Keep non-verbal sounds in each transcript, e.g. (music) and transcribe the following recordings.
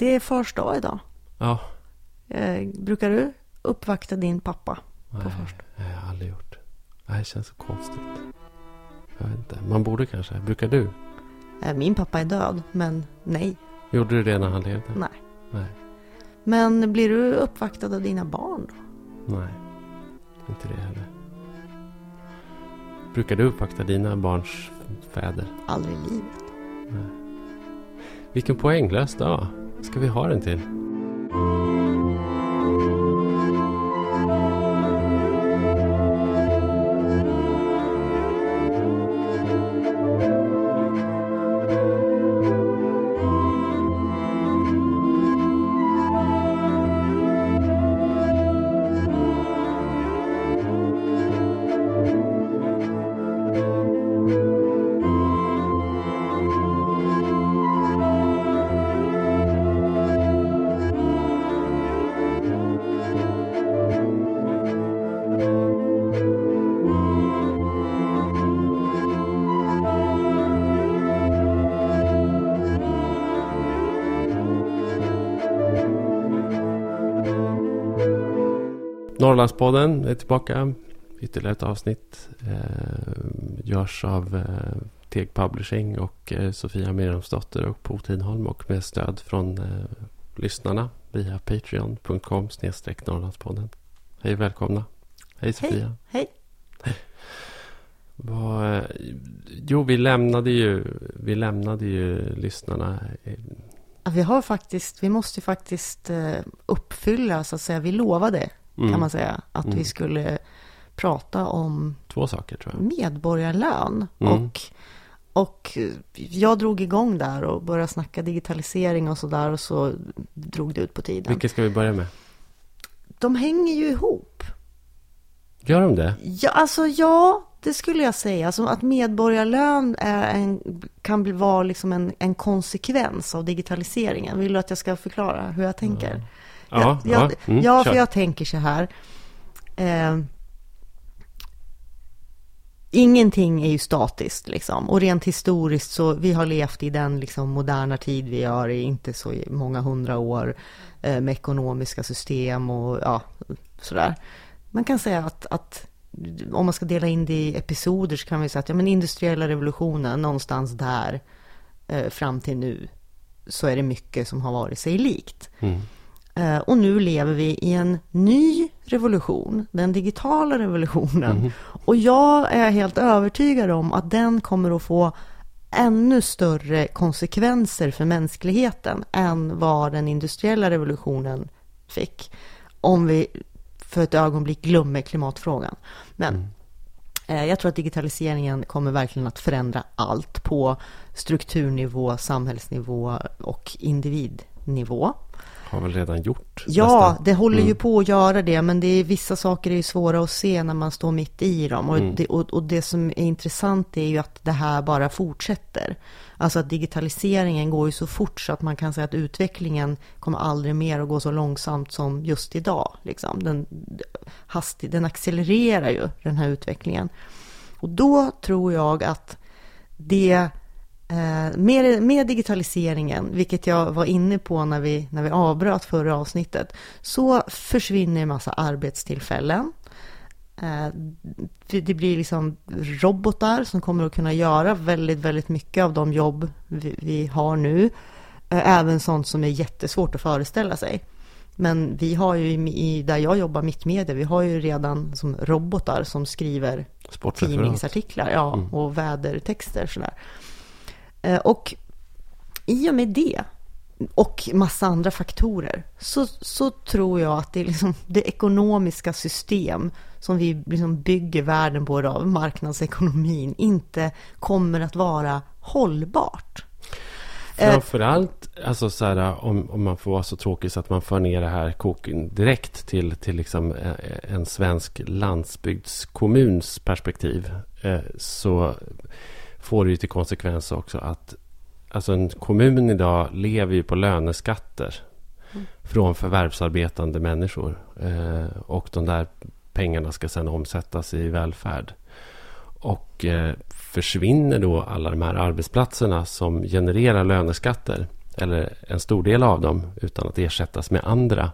Det är fars dag idag. Ja. Eh, brukar du uppvakta din pappa på Nej, fars dag? det har jag aldrig gjort. Det här känns så konstigt. Jag vet inte. Man borde kanske. Brukar du? Eh, min pappa är död, men nej. Gjorde du det när han levde? Nej. Nej. Men blir du uppvaktad av dina barn då? Nej. Inte det heller. Brukar du uppvakta dina barns fäder? Aldrig i livet. Vilken poänglös dag. Ska vi ha den till? Norrlandspodden är tillbaka. Ytterligare ett avsnitt. Eh, görs av eh, Teg Publishing och eh, Sofia Miriamsdotter och Po Tidholm och med stöd från eh, lyssnarna via patreon.com snedstreck Norrlandspodden. Hej välkomna. Hej Sofia. Hej. Vad, eh, jo, vi lämnade ju, vi lämnade ju lyssnarna. Ja, Vi har faktiskt, vi måste faktiskt eh, uppfylla, så att säga, vi lovade, Mm, kan man säga, att Mm. vi skulle prata om Två saker tror jag. medborgarlön. Mm. Och, och jag drog igång där och började snacka digitalisering och så där och så drog det ut på tiden. Vilket ska vi börja med? De hänger ju ihop. Gör de det? Ja, alltså ja, det skulle jag säga. Alltså att medborgarlön en, kan bli, vara liksom en, en konsekvens av digitaliseringen. Vill du att jag ska förklara hur jag tänker? Ja, jag, jag, ja, mm, ja för jag tänker så här. Eh, ingenting är ju statiskt liksom. Och rent historiskt så vi har levt i den liksom moderna tid vi gör i inte så många hundra år eh, med ekonomiska system och ja, sådär. Man kan säga att, att om man ska dela in det i episoder så kan vi säga att ja, men industriella revolutionen någonstans där eh, fram till nu så är det mycket som har varit sig likt. Mm. Eh, Och nu lever vi i en ny revolution, den digitala revolutionen. Och jag är helt övertygad om att den kommer att få ännu större konsekvenser för mänskligheten än vad den industriella revolutionen fick. Om vi för ett ögonblick glömmer klimatfrågan. Men eh, jag tror att digitaliseringen kommer verkligen att förändra allt på strukturnivå, samhällsnivå och individnivå. Har väl redan gjort. Ja, nästan. det håller ju Mm. på att göra det, men det är, vissa saker är ju svåra att se när man står mitt i dem. Och, Mm. det, och, och det som är intressant är ju att det här bara fortsätter. Alltså att digitaliseringen går ju så fort så att man kan säga att utvecklingen kommer aldrig mer att gå så långsamt som just idag. Liksom. Den, hastig, den accelererar ju, den här utvecklingen. Och då tror jag att det Eh, med, med digitaliseringen, vilket jag var inne på när vi, när vi avbröt förra avsnittet, så försvinner en massa arbetstillfällen. Eh, det det blir liksom robotar som kommer att kunna göra väldigt, väldigt mycket av de jobb vi, vi har nu. Eh, även sånt som är jättesvårt att föreställa sig. Men vi har ju i, där jag jobbar, Mittmedia, vi har ju redan som robotar som skriver tidningsartiklar ja, Mm. och vädertexter. Sådär. Eh, och i och med det och massa andra faktorer så, så tror jag att det är liksom det ekonomiska system som vi liksom bygger världen på idag, marknadsekonomin, inte kommer att vara hållbart. Eh, Framförallt, alltså så här, om, om man får vara så tråkig så att man för ner det här koken direkt till, till liksom eh, en svensk landsbygdskommuns perspektiv. Så får det ju till konsekvens också att alltså en kommun idag lever ju på löneskatter från förvärvsarbetande människor. Eh, och de där pengarna ska sedan omsättas i välfärd. Och eh, försvinner då alla de här arbetsplatserna som genererar löneskatter eller en stor del av dem, utan att ersättas med andra.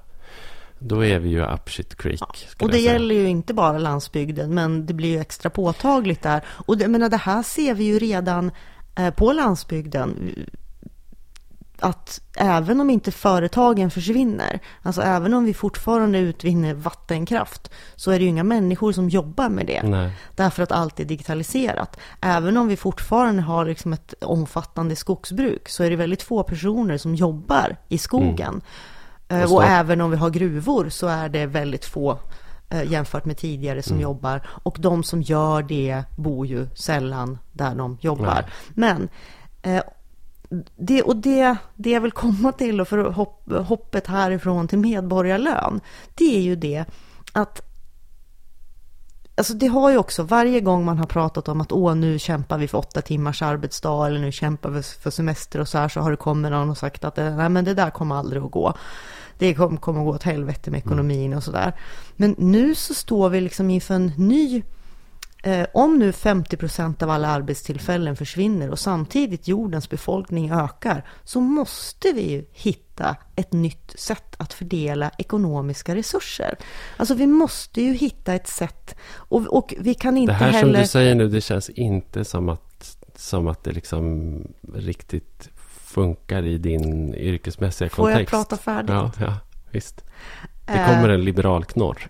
Då är vi ju up shit creek. Ja, och det gäller ju inte bara landsbygden, men det blir ju extra påtagligt där. Och det, menar, det här ser vi ju redan eh, på landsbygden att även om inte företagen försvinner, alltså även om vi fortfarande utvinner vattenkraft, så är det ju inga människor som jobbar med det. Nej. Därför att allt är digitaliserat. Även om vi fortfarande har liksom ett omfattande skogsbruk, så är det väldigt få personer som jobbar i skogen. Mm. Och, och även om vi har gruvor så är det väldigt få eh, jämfört med tidigare som mm. jobbar. Och de som gör det bor ju sällan där de jobbar. Nej. Men eh, det, och det, det jag vill komma till och för hopp, hoppet härifrån till medborgarlön, det är ju det att Alltså det har ju också, varje gång man har pratat om att åh, nu kämpar vi för åtta timmars arbetsdag eller nu kämpar vi för semester och så här, så har det kommit någon och sagt att nej men det där kommer aldrig att gå. Det kommer, att gå åt helvete med ekonomin och så där. Men nu så står vi liksom inför en ny Eh, om nu 50 procent av alla arbetstillfällen försvinner och samtidigt jordens befolkning ökar så måste vi ju hitta ett nytt sätt att fördela ekonomiska resurser. Alltså vi måste ju hitta ett sätt och, och vi kan inte heller... Det här heller... som du säger nu, det känns inte som att, som att det liksom riktigt funkar i din yrkesmässiga kontext. Får jag prata färdigt? Ja, ja visst. Det kommer en liberal knorr.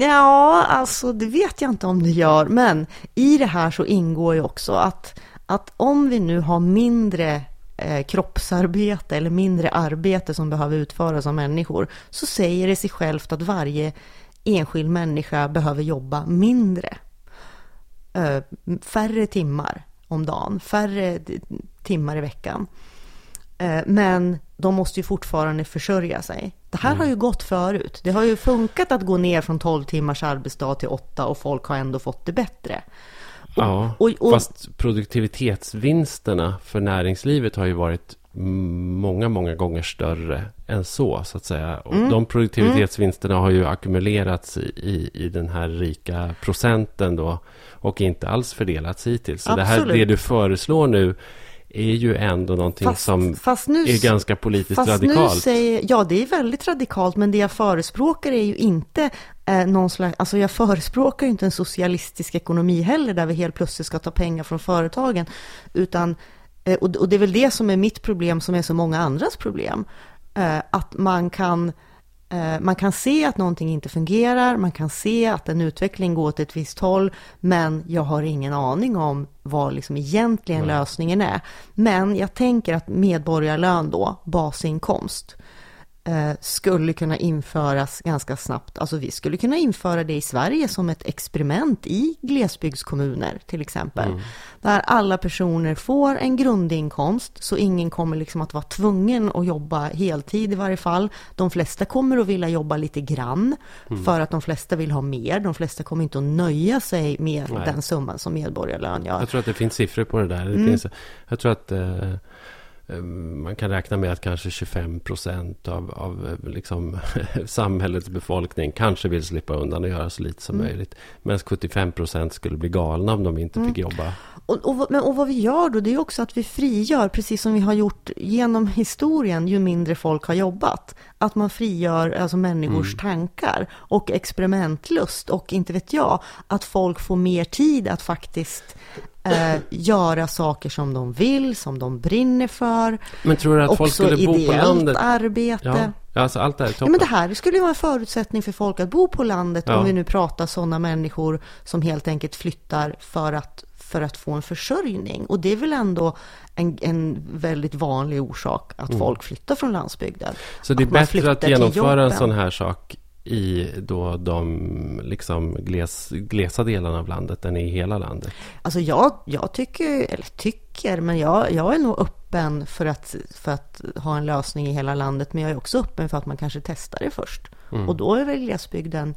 Ja, alltså det vet jag inte om det gör, men i det här så ingår ju också att, att om vi nu har mindre eh, kroppsarbete eller mindre arbete som behöver utföras av människor, så säger det sig självt att varje enskild människa behöver jobba mindre. Eh, färre timmar om dagen, färre timmar i veckan. Eh, men de måste ju fortfarande försörja sig. Det här mm. har ju gått förut. Det har ju funkat att gå ner från 12 timmars arbetsdag till 8 och folk har ändå fått det bättre. Och, ja, och, och, fast produktivitetsvinsterna för näringslivet har ju varit många, många gånger större än så, så att säga. Och mm. de produktivitetsvinsterna mm. har ju ackumulerats i, i, i, den här rika procenten då och inte alls fördelats hittills. Så det, här, det du föreslår nu är ju ändå någonting fast, som fast nu, är ganska politiskt fast radikalt. Nu säger, ja, det är väldigt radikalt, men det jag förespråkar är ju inte eh, någon slags, alltså jag förespråkar ju inte en socialistisk ekonomi heller, där vi helt plötsligt ska ta pengar från företagen, utan, eh, och, och det är väl det som är mitt problem, som är så många andras problem, eh, att man kan man kan se att någonting inte fungerar, man kan se att en utveckling går åt ett visst håll, men jag har ingen aning om vad liksom egentligen Nej. lösningen är. Men jag tänker att medborgarlön då, basinkomst, Eh, skulle kunna införas ganska snabbt. Alltså vi skulle kunna införa det i Sverige som ett experiment i glesbygdskommuner till exempel. Mm. Där alla personer får en grundinkomst så ingen kommer liksom att vara tvungen att jobba heltid i varje fall. De flesta kommer att vilja jobba lite grann mm. för att de flesta vill ha mer. De flesta kommer inte att nöja sig med Nej. den summan som medborgarlön gör. Jag tror att det finns siffror på det där. Det mm. finns, jag tror att eh Eh, man kan räkna med att kanske 25 procent av, av eh, liksom, (laughs) samhällets befolkning kanske vill slippa undan och göra så lite som mm. möjligt. Medan 75 procent skulle bli galna om de inte mm. fick jobba. Och, och, men, och vad vi gör då, det är också att vi frigör, precis som vi har gjort genom historien, ju mindre folk har jobbat. Att man frigör alltså människors mm. tankar och experimentlust och inte vet jag, att folk får mer tid att faktiskt eh, göra saker som de vill, som de brinner för. Men tror du att folk skulle bo på landet? arbete. Ja, alltså allt det här är ja, men det här skulle ju vara en förutsättning för folk att bo på landet ja. om vi nu pratar sådana människor som helt enkelt flyttar för att, för att få en försörjning. Och det är väl ändå en, en väldigt vanlig orsak att mm. folk flyttar från landsbygden. Så det är bättre att genomföra en sån här sak i då de liksom gles, glesa delarna av landet än i hela landet? Alltså jag, jag tycker, eller tycker, men jag, jag är nog öppen för att, för att ha en lösning i hela landet. Men jag är också öppen för att man kanske testar det först. Mm. Och då är väl glesbygden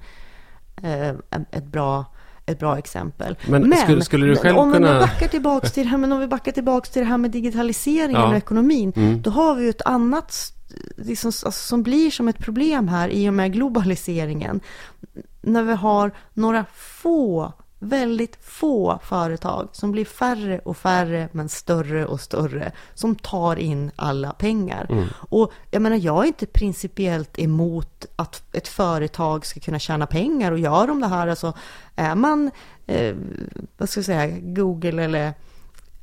eh, ett bra ett bra exempel. Men, men skulle, skulle, du själv om kunna... Vi backar tillbaks till här, men om vi backar tillbaks till det här med digitaliseringen ja. och ekonomin, mm. då har vi ju ett annat liksom, alltså, som blir som ett problem här i och med globaliseringen. När vi har några få väldigt få företag som blir färre och färre men större och större som tar in alla pengar. Mm. Och jag menar, jag är inte principiellt emot att ett företag ska kunna tjäna pengar och gör de det här, alltså är man, eh, vad ska jag säga, Google eller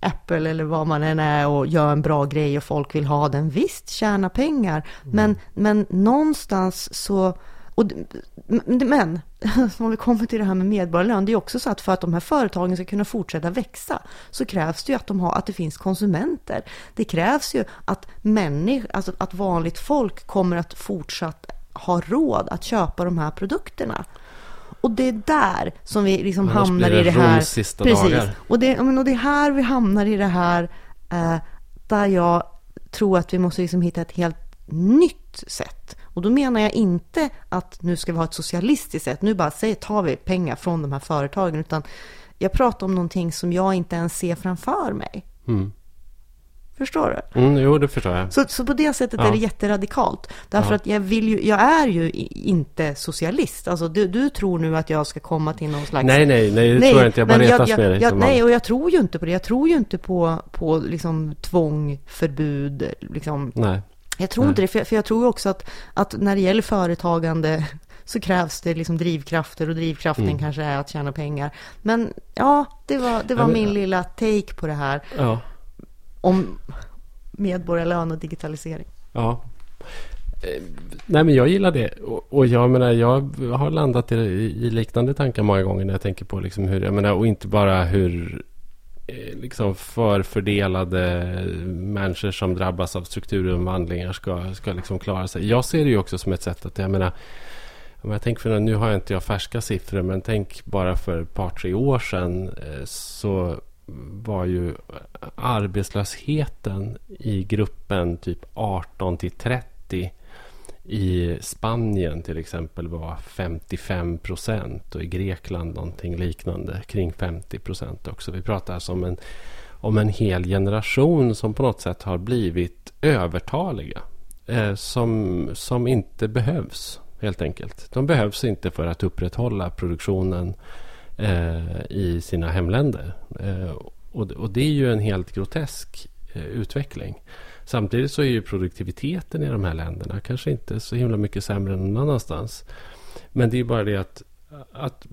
Apple eller vad man än är och gör en bra grej och folk vill ha den. Visst, tjäna pengar. Mm. Men, men någonstans så... Och, men, (laughs) om vi kommer till det här med medborgarlön, det är också så att för att de här företagen ska kunna fortsätta växa så krävs det ju att, de har, att det finns konsumenter. Det krävs ju att människor, alltså att vanligt folk kommer att fortsatt ha råd att köpa de här produkterna. Och det är där som vi liksom hamnar i det här. Sista Precis. Dagar. Och, det, och det är här vi hamnar i det här eh, där jag tror att vi måste liksom hitta ett helt nytt sätt. Och då menar jag inte att nu ska vi ha ett socialistiskt sätt, nu bara säger, tar vi pengar från de här företagen, utan jag pratar om någonting som jag inte ens ser framför mig. Mm. Förstår du? Mm, jo, det förstår jag. Så, så på det sättet ja. är det jätteradikalt. Därför ja. att jag vill ju, jag är ju inte socialist. Alltså du, du tror nu att jag ska komma till någon slags... Nej, nej, nej, det nej, tror jag inte. Jag bara retas jag, med dig. Jag, nej, och jag tror ju inte på det. Jag tror ju inte på, på liksom tvång, förbud, liksom. Nej. Jag tror nej. inte det, för, för jag tror också att, att när det gäller företagande (laughs) så krävs det liksom drivkrafter och drivkraften mm. kanske är att tjäna pengar. Men ja, det var, det var min lilla take på det här. Ja om medborgarlön och digitalisering. Ja. Eh, nej men jag gillar det. Och, jag menar jag har landat i, i, liknande tankar många gånger när jag tänker på liksom hur, jag menar och inte bara hur eh, liksom förfördelade människor som drabbas av strukturomvandlingar ska, ska liksom klara sig. Jag ser det ju också som ett sätt att, jag menar, om jag tänker för nu har jag inte jag färska siffror, men tänk bara för ett par, tre år sedan eh, så var ju arbetslösheten i gruppen typ 18 till 30 i Spanien till exempel var 55 procent och i Grekland någonting liknande kring 50 procent också. Vi pratar alltså om en, om en hel generation som på något sätt har blivit övertaliga. Eh, som, som inte behövs helt enkelt. De behövs inte för att upprätthålla produktionen eh, Eh, i sina hemländer. Eh, och, och, det är ju en helt grotesk eh, utveckling. Samtidigt så är ju produktiviteten i de här länderna kanske inte så himla mycket sämre än någon annanstans. Men det är bara det att, att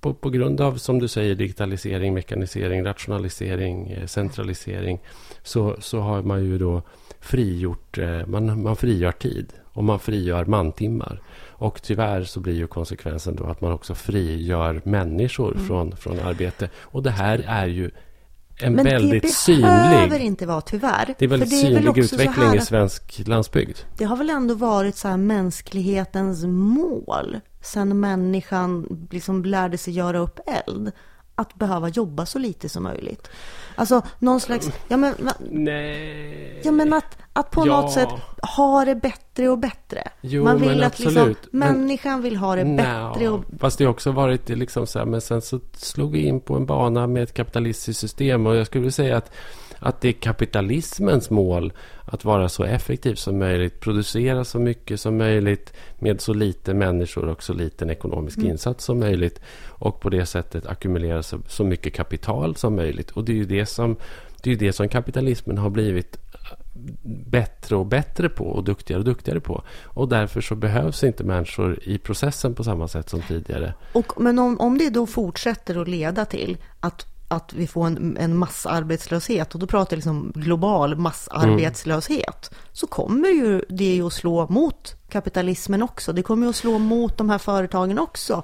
på, på, grund av, som du säger, digitalisering, mekanisering, rationalisering, eh, centralisering så, så har man ju då frigjort, eh, man, man frigör tid och man frigör mantimmar. Och tyvärr så blir ju konsekvensen då att man också frigör människor mm. från, från arbete. Och det här är ju en Men väldigt synlig... Men det behöver inte vara tyvärr. Det är väldigt det är synlig utveckling i svensk landsbygd. Det har väl ändå varit så här mänsklighetens mål sen människan liksom lärde sig göra upp eld att behöva jobba så lite som möjligt. Alltså någon slags, ja men, Nej. Ja men att, att på ja. något sätt ha det bättre och bättre. Jo, Man vill att liksom, människan vill ha det no. bättre och... Fast det har också varit liksom så här, men sen så slog vi in på en bana med ett kapitalistiskt system och jag skulle säga att att det är kapitalismens mål att vara så effektiv som möjligt, producera så mycket som möjligt med så lite människor och så liten ekonomisk mm. insats som möjligt och på det sättet ackumulera så, så mycket kapital som möjligt. Och det är ju det som, det är det som kapitalismen har blivit bättre och bättre på och duktigare och duktigare på. Och därför så behövs inte människor i processen på samma sätt som tidigare. Och, men om, om det då fortsätter att leda till att att vi får en, en massarbetslöshet och då pratar jag liksom global massarbetslöshet mm. så kommer ju det ju att slå mot kapitalismen också. Det kommer ju att slå mot de här företagen också.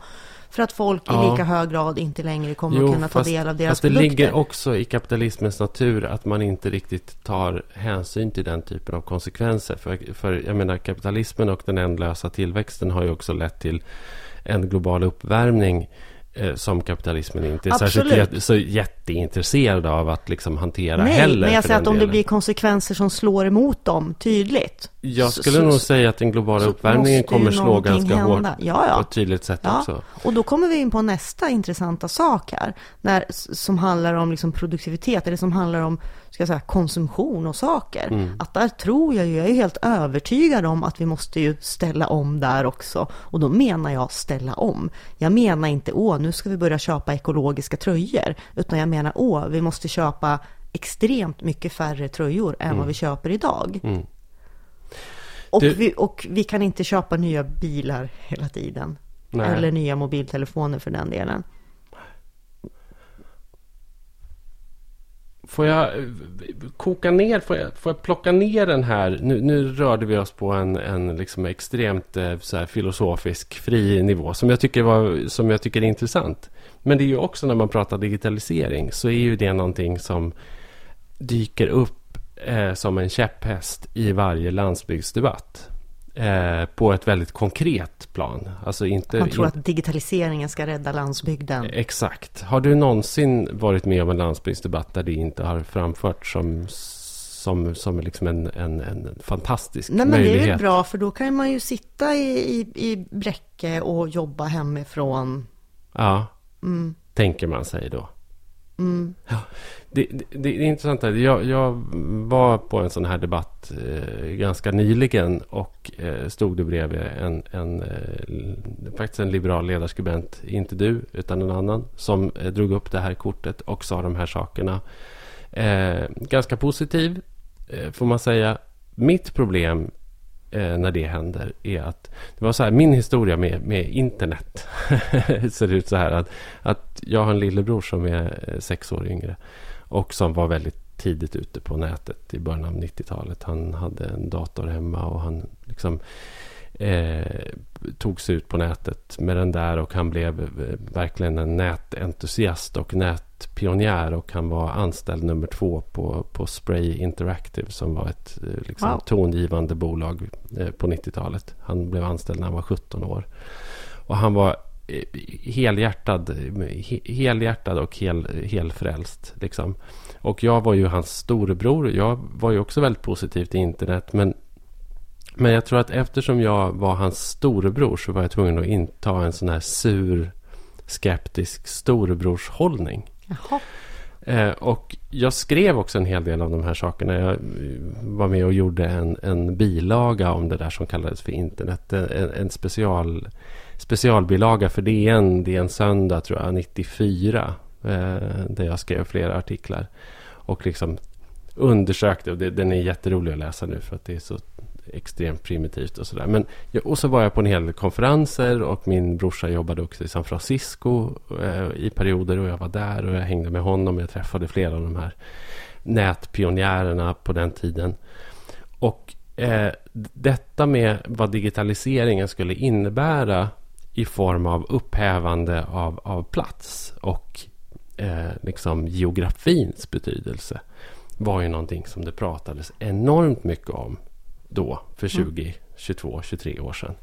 För att folk ja. i lika hög grad inte längre kommer jo, att kunna ta del av deras fast det produkter. ligger också i kapitalismens natur att man inte riktigt tar hänsyn till den typen av konsekvenser. För, för jag menar kapitalismen och den ändlösa tillväxten har ju också lett till en global uppvärmning som kapitalismen inte är särskilt så jätteintresserad av att liksom hantera Nej, heller. men jag säger att om det blir konsekvenser som slår emot dem tydligt Jag Så- skulle så- nog säga att den globala så uppvärmningen kommer slå ganska hårt hända. Ja, ja. på ett tydligt sätt Ja, också. och då kommer vi in på nästa intressanta sak här, när, som handlar om liksom produktivitet, eller som handlar om ska jag säga, konsumtion och saker. Mm. Att där tror jag jag är helt övertygad om att vi måste ju ställa om där också. Och då menar jag ställa om. Jag menar inte, åh, nu ska vi börja köpa ekologiska tröjor, utan jag menar, åh, vi måste köpa extremt mycket färre tröjor än vad vi köper idag. Mm. Och, Du- vi, och vi kan inte köpa nya bilar hela tiden. Nej. Eller nya mobiltelefoner för den delen. Får jag koka ner, får jag, får jag plocka ner den här? Nu, nu rörde vi oss på en, en liksom extremt eh, så här, filosofisk, fri nivå som jag, tycker var, som jag tycker är intressant. Men det är ju också när man pratar digitalisering så är ju det någonting som dyker upp eh, som en käpphäst i varje landsbygdsdebatt. Eh, på ett väldigt konkret plan. Alltså inte, Man tror att digitaliseringen ska rädda landsbygden. Exakt. Har du någonsin varit med om en landsbygdsdebatt där det inte har framförts som, som, som liksom en, en, en fantastisk Nej men det möjlighet? är ju bra för då kan man ju sitta i, i, i Bräcke och jobba hemifrån. Ja, Mm, tänker man sig då mm, Ja, det, det, det är intressant. här. Jag, jag var på en sån här debatt eh, ganska nyligen och eh, stod det bredvid en, en, eh, faktiskt en liberal ledarskribent, inte du utan en annan, som eh, drog upp det här kortet och sa de här sakerna. Eh, ganska positiv, eh, får man säga. Mitt problem Eh, när det händer är att det var så här, min historia med, med internet (laughs) ser ut så här att, att jag har en lillebror som är eh, sex år yngre och som var väldigt tidigt ute på nätet i början av 90-talet. Han hade en dator hemma och han liksom eh, tog sig ut på nätet med den där och han blev eh, verkligen en nätentusiast och nätpionjär och han var anställd nummer två på, på Spray Interactive som var ett eh, liksom, Wow. tongivande bolag eh, på 90-talet. Han blev anställd när han var 17 år. Och han var eh, helhjärtad, he- helhjärtad och hel, helfrälst. Liksom. Och jag var ju hans storebror. Jag var ju också väldigt positiv till internet. Men, men jag tror att eftersom jag var hans storebror så var jag tvungen att inta en sån här sur, skeptisk storebrorshållning jaha. Eh, och jag skrev också en hel del av de här sakerna. Jag eh, var med och gjorde en, en bilaga om det där som kallades för internet. En, en special, specialbilaga för DN. Det är en söndag tror jag, 94. Eh, där jag skrev flera artiklar. Och liksom undersökte. Och det, den är jätterolig att läsa nu för att det är så extremt primitivt och sådär. Men, och så var jag på en hel del konferenser och min brorsa jobbade också i San Francisco eh, i perioder och jag var där och jag hängde med honom. Jag träffade flera av de här nätpionjärerna på den tiden. Och eh, detta med vad digitaliseringen skulle innebära i form av upphävande av, av plats och eh, liksom geografins betydelse var ju någonting som det pratades enormt mycket om då för 20, 22, 23 år sedan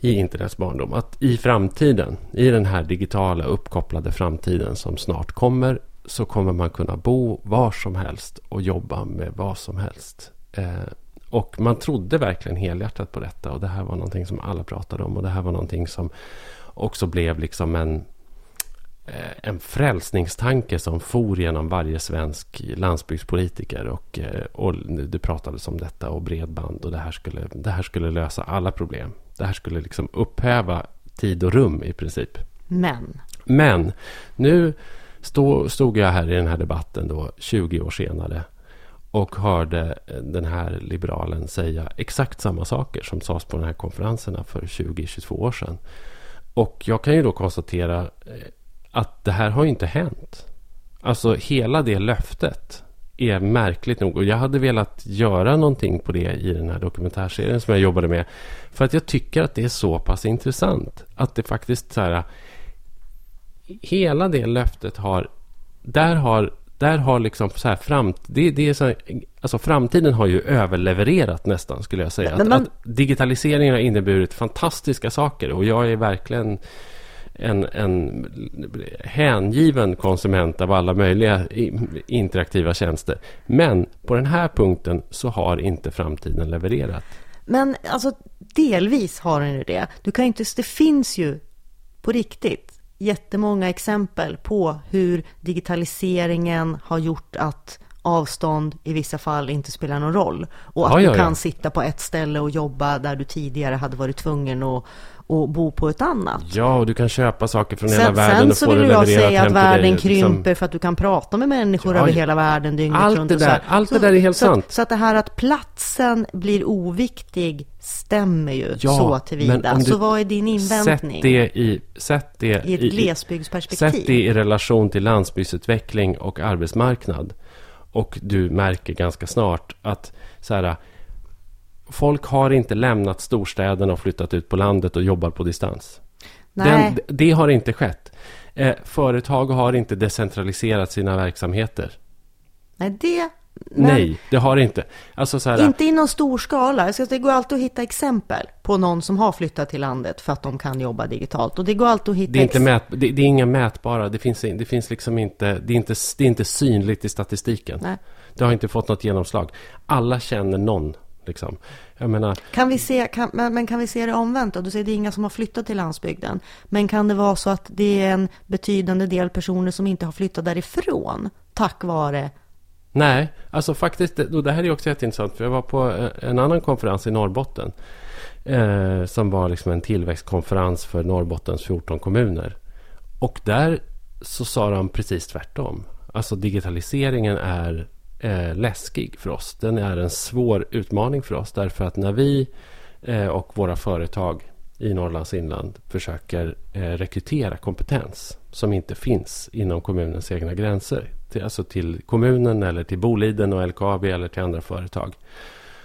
i internets barndom. Att i framtiden, i den här digitala uppkopplade framtiden som snart kommer så kommer man kunna bo var som helst och jobba med vad som helst. Eh, och man trodde verkligen helhjärtat på detta och det här var någonting som alla pratade om och det här var någonting som också blev liksom en en frälsningstanke som for genom varje svensk landsbygdspolitiker. Och, eh, och det pratades om detta och bredband och det här, skulle, det här skulle lösa alla problem. Det här skulle liksom upphäva tid och rum i princip. Men, Men nu stå, stod jag här i den här debatten då 20 år senare och hörde den här liberalen säga exakt samma saker som sades på de här konferenserna för 20-22 år sedan. Och jag kan ju då konstatera eh, att det här har ju inte hänt. Alltså hela det löftet är märkligt nog. Och jag hade velat göra någonting på det i den här dokumentärserien som jag jobbade med. För att jag tycker att det är så pass intressant. Att det faktiskt så här. Hela det löftet har. Där har. Där har liksom så här fram, det, det är så här, alltså framtiden har ju överlevererat nästan skulle jag säga. Men Att, man- att digitaliseringen har inneburit fantastiska saker och jag är verkligen en, en hängiven konsument av alla möjliga interaktiva tjänster. Men på den här punkten så har inte framtiden levererat. Men alltså delvis har den ju det. Du kan inte, det finns ju på riktigt jättemånga exempel på hur digitaliseringen har gjort att avstånd i vissa fall inte spelar någon roll. Och att ja, ja, ja. du kan sitta på ett ställe och jobba där du tidigare hade varit tvungen att och bo på ett annat. Ja, och du kan köpa saker från sen, hela världen och få det levererat Sen så vill jag säga att världen liksom. krymper liksom. för att du kan prata med människor ja, över hela världen dygnet allt runt. Det där, allt så, det där är helt så, sant. Så att det här att platsen blir oviktig stämmer ju ja, så tillvida. Så vad är din invändning? Sätt det i, sätt det I ett i, glesbygdsperspektiv. Sätt det i relation till landsbygdsutveckling och arbetsmarknad. Och du märker ganska snart att så här, folk har inte lämnat storstäderna och flyttat ut på landet och jobbar på distans. Den, det har inte skett. Eh, företag har inte decentraliserat sina verksamheter. Nej, det... Nej, det har inte. Alltså så här, inte i någon stor skala. Det går alltid att hitta exempel på någon som har flyttat till landet för att de kan jobba digitalt. Och det går alltid att hitta... Det är, inte mät, det, det, är inga mätbara. Det finns, det finns liksom inte... Det är inte, det är inte synligt i statistiken. Nej. Det har inte fått något genomslag. Alla känner någon Liksom. Menar, kan vi se, kan, men, kan vi se det omvänt då? Du säger det är inga som har flyttat till landsbygden. Men kan det vara så att det är en betydande del personer som inte har flyttat därifrån tack vare Nej, alltså faktiskt, och det här är också jätteintressant. För jag var på en annan konferens i Norrbotten. Eh, som var liksom en tillväxtkonferens för Norrbottens 14 kommuner. Och där så sa de precis tvärtom. Alltså digitaliseringen är eh, läskig för oss. Den är en svår utmaning för oss därför att när vi eh, och våra företag i Norrlands inland försöker eh, rekrytera kompetens som inte finns inom kommunens egna gränser. Till, alltså till kommunen eller till Boliden och LKAB eller till andra företag.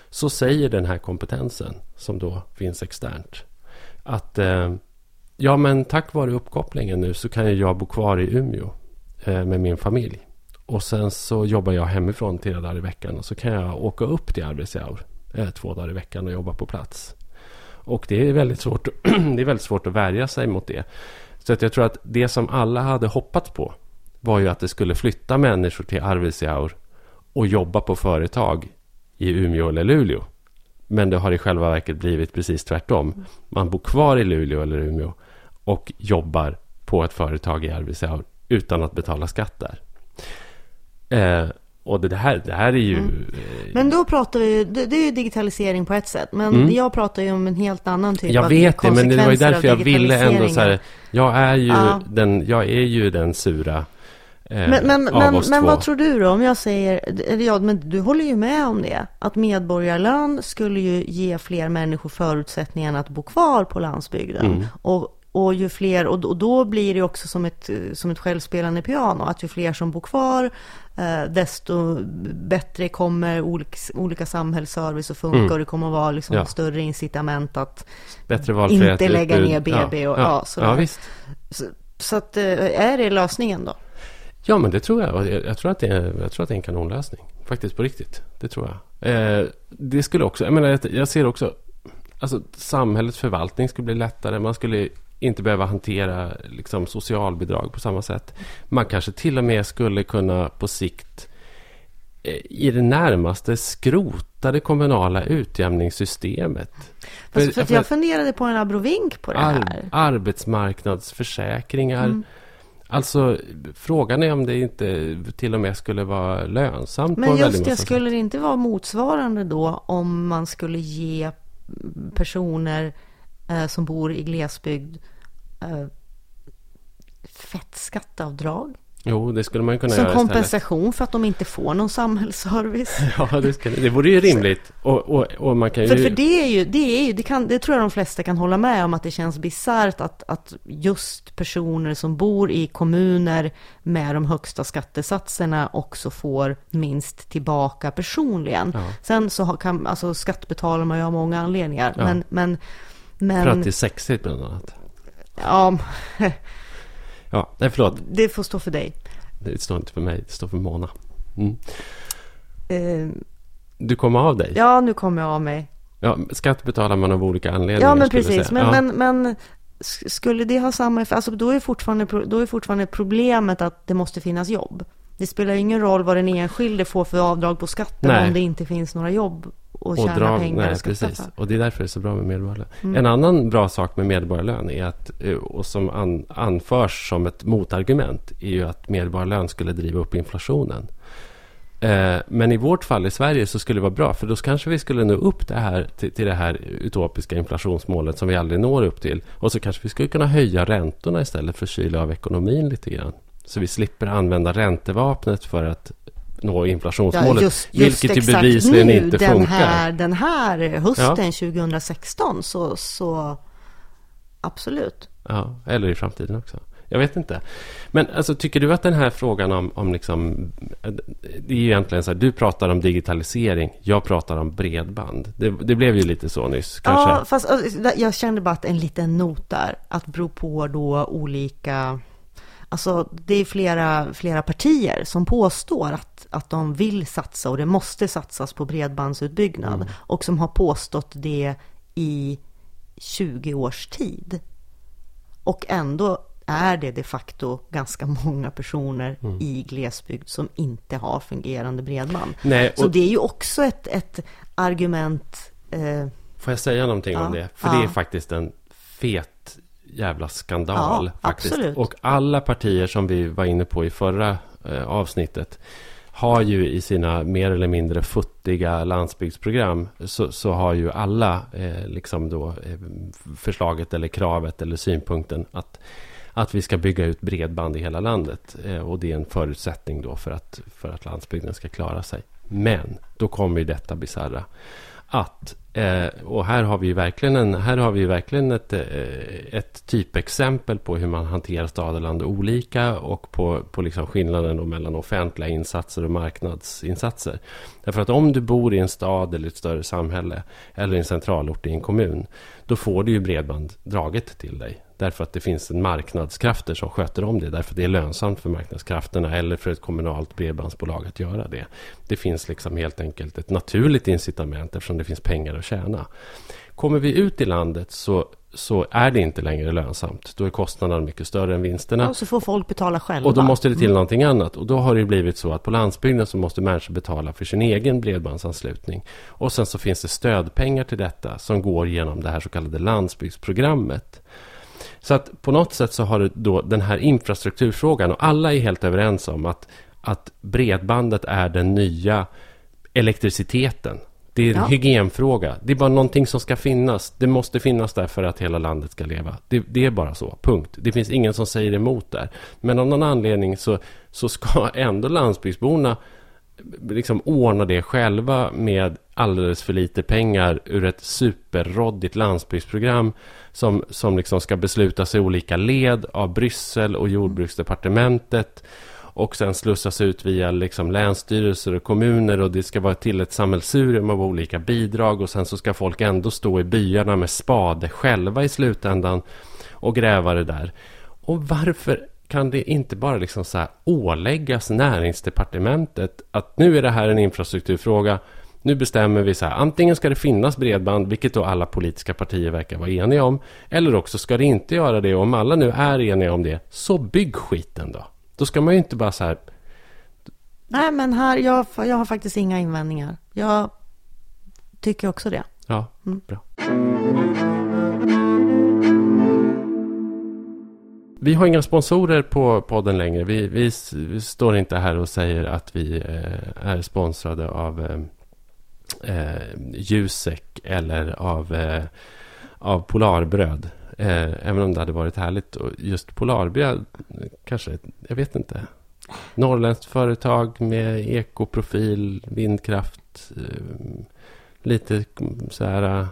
Så säger den här kompetensen som då finns externt att eh, ja men tack vare uppkopplingen nu så kan jag bo kvar i Umeå eh, med min familj. Och sen så jobbar jag hemifrån tre dagar i veckan och så kan jag åka upp till Arvidsjaur eh, två dagar i veckan och jobba på plats. Och det är väldigt svårt, (clears throat) det är väldigt svårt att värja sig mot det. Så att jag tror att det som alla hade hoppats på var ju att det skulle flytta människor till Arvidsjaur och jobba på företag i Umeå eller Luleå. Men det har i själva verket blivit precis tvärtom. Man bor kvar i Luleå eller Umeå och jobbar på ett företag i Arvidsjaur utan att betala skatt där. Eh, och det här, det här är ju... Mm. Eh, men då pratar vi det, det är ju digitalisering på ett sätt. Men mm. jag pratar ju om en helt annan typ jag av vet det, men det var ju därför jag ville ändå så här, jag är ju, ja. den, jag är ju den sura eh, men, men, av men, oss men två. vad tror du då? Om jag säger, eller ja, men du håller ju med om det. Att medborgarlön skulle ju ge fler människor förutsättningar att bo kvar på landsbygden. Mm. Och och ju fler, och då blir det också som ett, som ett självspelande piano, att ju fler som bor kvar, eh, desto bättre kommer olika, olika samhällsservice att funka mm. och det kommer att vara liksom ja. större incitament att inte lägga utbud. ner BB och ja, ja, ja visst. Så, så, att, eh, är det lösningen då? Ja, men det tror jag. Jag, jag tror, att det är, jag tror att det är en kanonlösning. Faktiskt på riktigt. Det tror jag. Eh, det skulle också, jag menar, jag ser också, alltså samhällets förvaltning skulle bli lättare. Man skulle inte behöva hantera liksom, socialbidrag på samma sätt. Man kanske till och med skulle kunna på sikt eh, i det närmaste skrota det kommunala utjämningssystemet. Fast för, för, för jag funderade på en abrovink på det här. Ar, arbetsmarknadsförsäkringar. Mm. Alltså frågan är om det inte till och med skulle vara lönsamt. Men just det, skulle det inte vara motsvarande då om man skulle ge personer eh, som bor i glesbygd eh, fettskatteavdrag. Jo, det skulle man kunna Som göra kompensation istället. för att de inte får någon samhällsservice. (laughs) Ja, det, ska, det vore ju rimligt. Och, och, och man kan ju... För, för det är ju, det är ju, det, kan, det tror jag de flesta kan hålla med om att det känns bisarrt att, att just personer som bor i kommuner med de högsta skattesatserna också får minst tillbaka personligen. Ja. Sen så kan, alltså skatt betalar man ju av många anledningar. Ja. Men, men, men... För att det är sexigt bland annat. Ja. (laughs) ja, nej förlåt. Det får stå för dig. Det står inte för mig, det står för Mona. Mm. Uh, du kommer av dig? Ja, nu kommer jag av mig. Ja, skatt betalar man av olika anledningar. Ja, men precis. Men, ja. men, men skulle det ha samma effekt? Alltså då är, fortfarande, då är fortfarande problemet att det måste finnas jobb. Det spelar ingen roll vad den enskilde får för avdrag på skatten nej. om det inte finns några jobb och tjäna och dra, pengar nej, och precis. För. Och det är därför det är så bra med medborgarlön. Mm. En annan bra sak med medborgarlön är att, eh, och som an, anförs som ett motargument är ju att medborgarlön skulle driva upp inflationen. Eh, men i vårt fall i Sverige så skulle det vara bra för då kanske vi skulle nå upp det här, till, till det här utopiska inflationsmålet som vi aldrig når upp till. Och så kanske vi skulle kunna höja räntorna istället för att kyla av ekonomin lite grann. Så vi slipper använda räntevapnet för att nå inflationsmålet. Ja, just, just vilket ju bevisligen nu, inte den funkar. Här, den här hösten ja. 2016 så, så absolut. Ja, eller i framtiden också. Jag vet inte. Men alltså, tycker du att den här frågan om, om liksom, det är ju egentligen så här, du pratar om digitalisering, jag pratar om bredband. Det, det blev ju lite så nyss, kanske. Ja, fast jag kände bara att en liten not där, att bero på då olika Alltså, det är flera, flera partier som påstår att, att de vill satsa och det måste satsas på bredbandsutbyggnad mm. och som har påstått det i 20 års tid. Och ändå är det de facto ganska många personer mm. i glesbygd som inte har fungerande bredband. Nej, och... Så det är ju också ett, ett argument. Eh... Får jag säga någonting ja, om det? För ja. det är faktiskt en fet jävla skandal. Ja, faktiskt. Absolut. Och alla partier som vi var inne på i förra eh, avsnittet har ju i sina mer eller mindre futtiga landsbygdsprogram så, så har ju alla eh, liksom då eh, förslaget eller kravet eller synpunkten att att vi ska bygga ut bredband i hela landet. Eh, och det är en förutsättning då för att, för att landsbygden ska klara sig. Men då kommer ju detta bisarra. Att, eh, och här har vi verkligen, en, här har vi verkligen ett, eh, ett typexempel på hur man hanterar stad och land olika och på, på liksom skillnaden mellan offentliga insatser och marknadsinsatser. Därför att om du bor i en stad eller ett större samhälle eller i en centralort i en kommun, då får du ju bredband draget till dig. Därför att det finns en marknadskrafter som sköter om det. Därför att det är lönsamt för marknadskrafterna eller för ett kommunalt bredbandsbolag att göra det. Det finns liksom helt enkelt ett naturligt incitament eftersom det finns pengar att tjäna. Kommer vi ut i landet så, så är det inte längre lönsamt. Då är kostnaderna mycket större än vinsterna. Och så får folk betala själva. Och då måste det till mm. någonting annat. Och då har det blivit så att på landsbygden så måste människor betala för sin egen bredbandsanslutning. Och sen så finns det stödpengar till detta som går genom det här så kallade landsbygdsprogrammet. Så att på något sätt så har du då den här infrastrukturfrågan och alla är helt överens om att, att bredbandet är den nya elektriciteten. Det är en ja. hygienfråga. Det är bara någonting som ska finnas. Det måste finnas där för att hela landet ska leva. Det, det, är bara så, punkt. Det finns ingen som säger emot där. Men av någon anledning så, så ska (laughs) ändå landsbygdsborna liksom ordna det själva med alldeles för lite pengar ur ett superroddigt landsbygdsprogram som, som liksom ska beslutas i olika led av Bryssel och jordbruksdepartementet och sen slussas ut via liksom länsstyrelser och kommuner och det ska vara till ett sammelsurium av olika bidrag och sen så ska folk ändå stå i byarna med spade själva i slutändan och gräva det där. Och varför kan det inte bara liksom så här åläggas näringsdepartementet att nu är det här en infrastrukturfråga nu bestämmer vi så här, antingen ska det finnas bredband, vilket då alla politiska partier verkar vara eniga om, eller också ska det inte göra det. Och om alla nu är eniga om det, så bygg skiten då. Då ska man ju inte bara så här... Nej, men här, jag, jag har faktiskt inga invändningar. Jag tycker också det. Ja, mm. bra. Vi har inga sponsorer på podden längre. Vi, vi, vi, står inte här och säger att vi eh, är sponsrade av eh, Jusek eller av, eh, av Polarbröd. Eh, även om det hade varit härligt. Och just Polarbröd, kanske, jag vet inte. Norrländskt företag med ekoprofil, vindkraft. Eh, lite så här eh,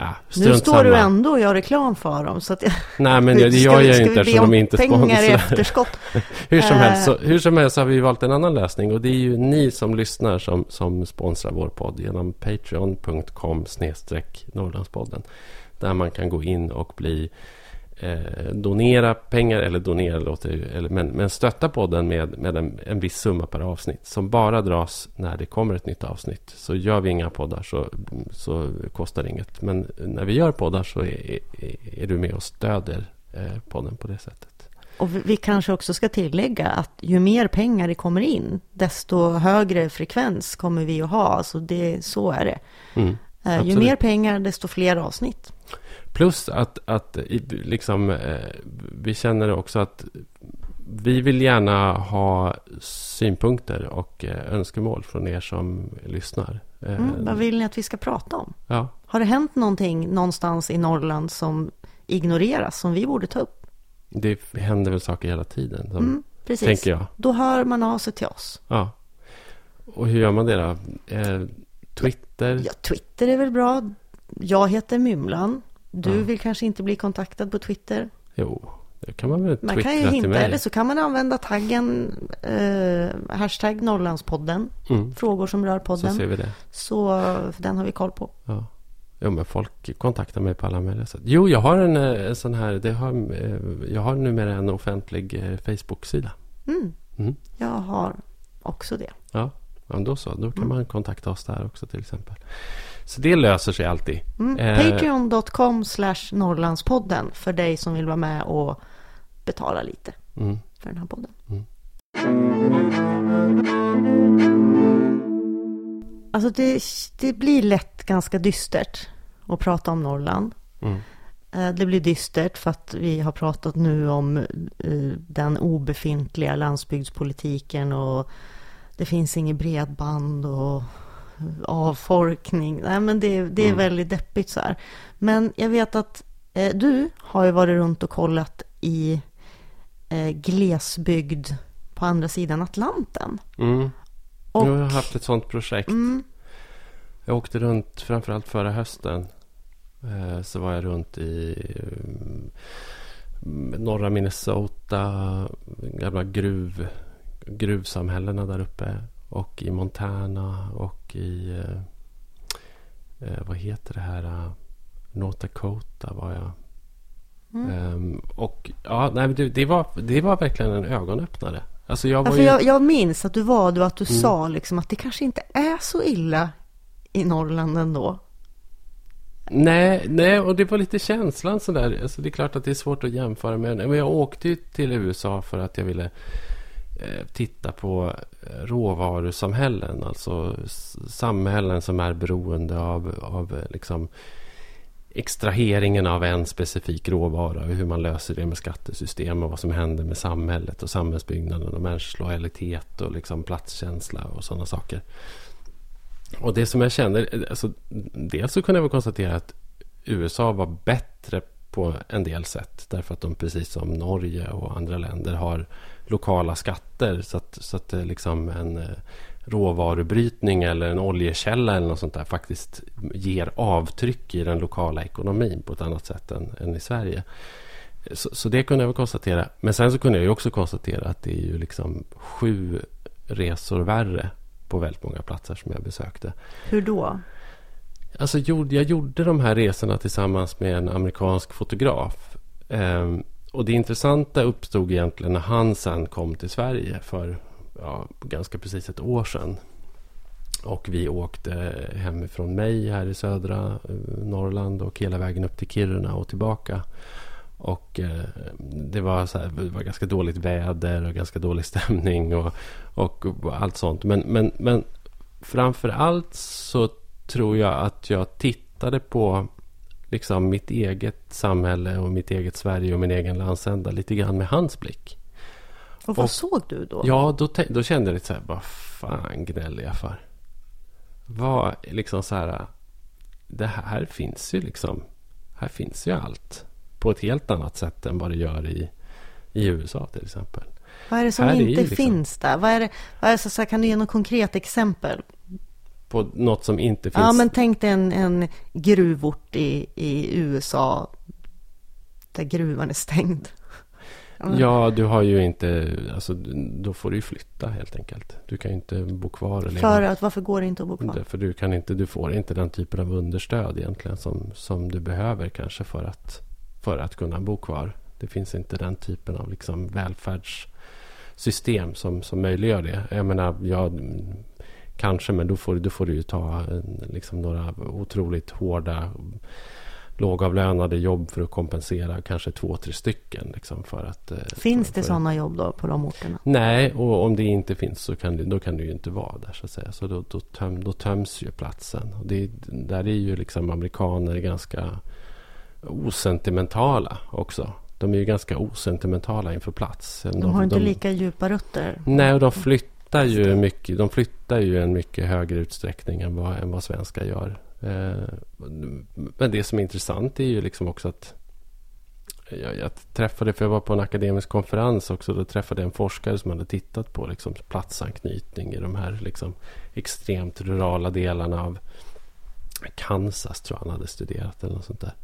Ja, nu står du ändå och gör reklam för dem. Så att jag, Nej, men (laughs) det gör jag inte eftersom de inte pengar i efterskott. (laughs) hur, som helst, så, hur som helst har vi valt en annan lösning. Och det är ju ni som lyssnar som, som sponsrar vår podd genom patreon.com snedstreck Norrlandspodden. Där man kan gå in och bli eh, donera pengar, eller donera låter eller, men, men stötta podden med, med en, en viss summa per avsnitt som bara dras när det kommer ett nytt avsnitt. Så gör vi inga poddar så, så kostar det inget. Men när vi gör poddar så är, är, är du med och stöder eh, podden på det sättet. Och vi kanske också ska tillägga att ju mer pengar det kommer in, desto högre frekvens kommer vi att ha. Alltså det, så är det. Mm, eh, ju mer pengar, desto fler avsnitt. Plus att, att liksom, eh, vi känner också att vi vill gärna ha synpunkter och eh, önskemål från er som lyssnar. Mm, vad vill ni att vi ska prata om? Ja. Har det hänt någonting någonstans i Norrland som ignoreras, som vi borde ta upp? Det händer väl saker hela tiden. Som, mm, precis. Tänker jag. Då hör man av sig till oss. Ja. Och hur gör man det då? Eh, Twitter? Ja, Twitter är väl bra. Jag heter Mymlan. Du ja. vill kanske inte bli kontaktad på Twitter? Jo, det kan man väl twittra Man kan ju hinta, eller så kan man använda taggen eh, hashtag Norrlandspodden. Mm. Frågor som rör podden. Så ser vi det. Så den har vi koll på. Ja. Jo, men folk kontaktar mig på alla möjliga sätt. Jo, jag har en, en eh, sån här... Det har, eh, jag har numera en offentlig eh, Facebook-sida. Mm. Mm. Jag har också det. Ja, ja då så. Då kan mm. man kontakta oss där också till exempel. Så det löser sig alltid. Mm. Eh, Patreon.com slash Norrlandspodden för dig som vill vara med och betala lite mm. för den här podden. Mm. Alltså det, det blir lätt ganska dystert att prata om Norrland. Mm. Eh, det blir dystert för att vi har pratat nu om eh, den obefintliga landsbygdspolitiken och det finns inget bredband och avfolkning. Nej, men det, det är mm. väldigt deppigt så här. Men jag vet att eh, du har ju varit runt och kollat i eh, glesbygd på andra sidan Atlanten. Mm. Och, jag har haft ett sånt projekt. Mm. Jag åkte runt framförallt förra hösten. Eh, så var jag runt i mm, norra Minnesota, gamla gruv, gruvsamhällena där uppe. Och i Montana och i... Eh, eh vad heter det här? Uh, North Dakota var jag. Mm. Um, och ja, nej, det, det, var, det var verkligen en ögonöppnare. Alltså jag, var ja, ju... jag, jag minns att du var du att du mm. sa liksom att det kanske inte är så illa i Norrland ändå. Nej, nej, och det var lite känslan sådär. Alltså det är klart att det är svårt att jämföra med. Men jag åkte ju till USA för att jag ville Eh, Eh, titta på eh, råvarusamhällen. Alltså samhällen som är beroende av, av eh, liksom extraheringen av en specifik råvara. Och hur man löser det med skattesystem och vad som händer med samhället och samhällsbyggnaden och människors lojalitet och liksom platskänsla och sådana saker. Och det som jag känner, alltså, dels så kunde jag väl konstatera att USA var bättre på en del sätt. Därför att de precis som Norge och andra länder har lokala skatter. Så att, så att liksom en eh, råvarubrytning eller en oljekälla eller något sånt där faktiskt ger avtryck i den lokala ekonomin på ett annat sätt än, än i Sverige. Så, så, det kunde jag väl konstatera. Men sen så kunde jag ju också konstatera att det är ju liksom sju resor värre på väldigt många platser som jag besökte. Hur då? Alltså, jag gjorde de här resorna tillsammans med en amerikansk fotograf. Och det intressanta uppstod egentligen när han sen kom till Sverige för ja, ganska precis ett år sedan. Och vi åkte hemifrån mig här i södra eh, Norrland och hela vägen upp till Kiruna och tillbaka. Och eh, det, var så här, det var ganska dåligt väder och ganska dålig (laughs) stämning och, och, och allt sånt. Men, men, men framför allt så tror jag att jag tittade på liksom mitt eget samhälle och mitt eget Sverige och min egen landsända lite grann med hans blick. Och vad och, såg du då? Ja, då, då kände jag lite så här, vad fan gnäller jag för? Vad, liksom så här, det här finns ju liksom, här finns ju allt. På ett helt annat sätt än vad det gör i, i USA till exempel. Vad är det som här inte liksom, finns där? Vad är det, vad är det så, så här, kan du ge något konkret exempel? På något som inte finns. Ja, men tänk dig en, en gruvort i, i USA där gruvan är stängd. Ja, du har ju inte, alltså då får du ju flytta helt enkelt. Du kan ju inte bo kvar. Eller för att, varför går det inte att bo kvar? För du kan inte, du får inte den typen av understöd egentligen som, som du behöver kanske för att för att kunna bo kvar. Det finns inte den typen av liksom välfärdssystem som, som möjliggör det. Jag menar, jag, kanske, men då får, då får du ju ta liksom några otroligt hårda lågavlönade jobb för att kompensera kanske två, tre stycken. Liksom för att, finns för, det sådana jobb då på de orterna? Nej, och om det inte finns så kan det, då kan det ju inte vara där så att säga. Så då, då, töm, då töms ju platsen. Och det, där är ju liksom amerikaner ganska osentimentala också. De är ju ganska osentimentala inför plats. De, de har inte de, lika djupa rötter. Nej, och de flyttar ju mycket. De flyttar ju i en mycket högre utsträckning än vad, än vad svenskar gör. Eh, men det som är intressant är ju liksom också att jag, jag, träffade, för jag var på en akademisk konferens också, då träffade jag en forskare som hade tittat på liksom platsanknytning i de här liksom extremt rurala delarna av Kansas, tror jag han hade studerat eller något sånt där.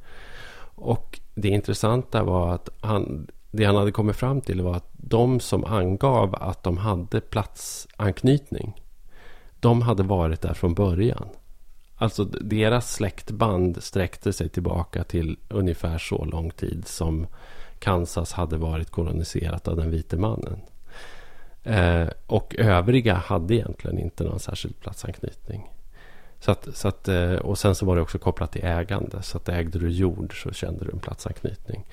Och det intressanta var att han, det han hade kommit fram till var att de som angav att de hade platsanknytning, de hade varit där från början. Alltså deras släktband sträckte sig tillbaka till ungefär så lång tid som Kansas hade varit koloniserat av den vite mannen. Eh, och övriga hade egentligen inte någon särskild platsanknytning. Så att, så att, eh, och sen så var det också kopplat till ägande. Så att ägde du jord så kände du en platsanknytning.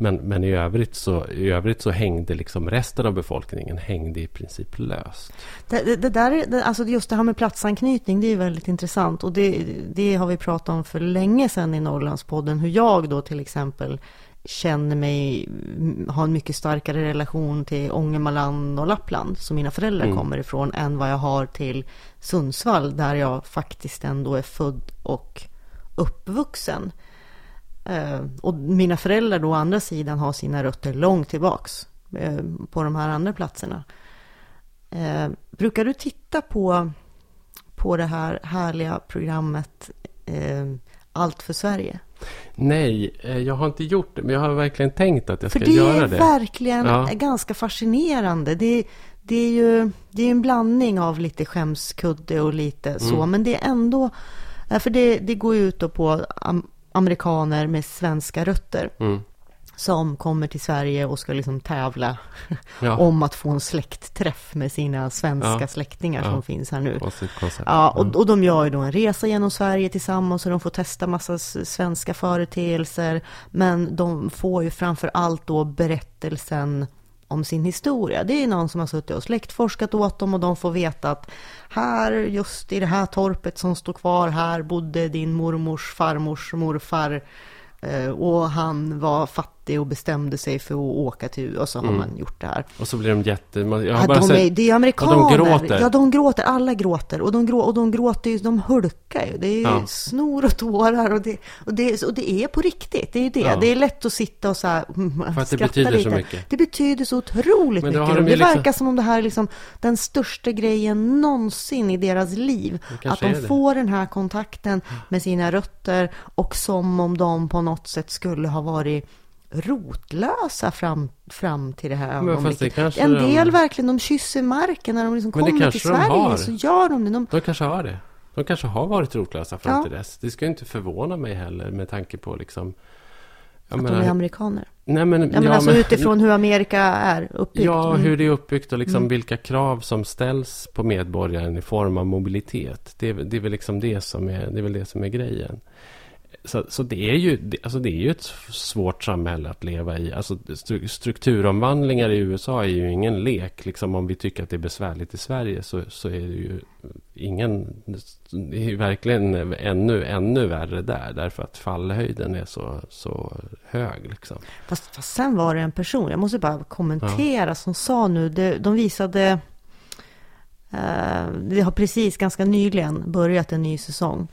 Men, men i, övrigt så, i övrigt så hängde liksom resten av befolkningen hängde i princip löst. Det, det, det där, det, alltså just det här med platsanknytning, det är väldigt intressant. Och det, har vi pratat om för länge sedan i Norrlandspodden. Hur jag då till exempel känner mig ha en mycket starkare relation till Ångermanland och Lappland som mina föräldrar mm. kommer ifrån än vad jag har till Sundsvall där jag faktiskt ändå är född och uppvuxen. Eh, och mina föräldrar då å andra sidan har sina rötter långt tillbaks eh, på de här andra platserna. Eh, brukar du titta på, på det här härliga programmet Allt för Sverige? Nej, jag har inte gjort det, men jag har verkligen tänkt att jag ska göra det. För det är verkligen ja. ganska fascinerande. Det, det är ju det är en blandning av lite skämskudde och lite mm. så, men det är ändå... För det, det går ju ut på amerikaner med svenska rötter. Mm. Som kommer till Sverige och ska liksom tävla (laughs) ja. om att få en släktträff med sina svenska ja. släktingar som finns här nu. Ja, och, mm. och de gör ju då en resa genom Sverige tillsammans och de får testa massa svenska företeelser. Men de får ju framför allt då berättelsen om sin historia. Det är någon som har suttit och släktforskat åt dem och de får veta att här, just i det här torpet som står kvar här, bodde din mormors farmors morfar eh, och han var fattig och bestämde sig för att åka till och så har mm. man gjort det här. Och så blir de jätte... Jag har ja, bara de sett, är, det är amerikaner. Och de gråter. Ja, de gråter. Alla gråter. Och de, grå, och de gråter ju, de hulkar ju. Det är ja. snor och tårar och det, och, det, och det är på riktigt. Det är det. Ja. Det är lätt att sitta och så här, mm, För att det betyder lite. så mycket. Det betyder så otroligt mycket. De det liksom... verkar som om det här är liksom den största grejen någonsin i deras liv. Att de får den här kontakten med sina rötter och som om de på något sätt skulle ha varit rotlösa fram, fram till det här ögonblicket. Det en del de... verkligen, de kysser marken när de liksom kommer till Sverige. Har. Så gör de det. De... de kanske har det. De kanske har varit rotlösa fram ja. till dess. Det ska inte förvåna mig heller med tanke på liksom... att menar, de är amerikaner? Nej, men, ja, men ja, alltså men, utifrån hur Amerika är uppbyggt. Ja, mm. hur det är uppbyggt och liksom mm. vilka krav som ställs på medborgaren i form av mobilitet. Det, det, är väl liksom det som är, det är väl det som är grejen så, så det, är ju, alltså det är ju ett svårt samhälle att leva i. Alltså strukturomvandlingar i USA är ju ingen lek. Liksom om vi tycker att det är besvärligt i Sverige så, så är det ju ingen... Det är verkligen ännu, ännu värre där. Därför att fallhöjden är så, så hög. Liksom. Fast, fast sen var det en person, jag måste bara kommentera, ja. som sa nu, det, de visade... Uh, det har precis ganska nyligen börjat en ny säsong.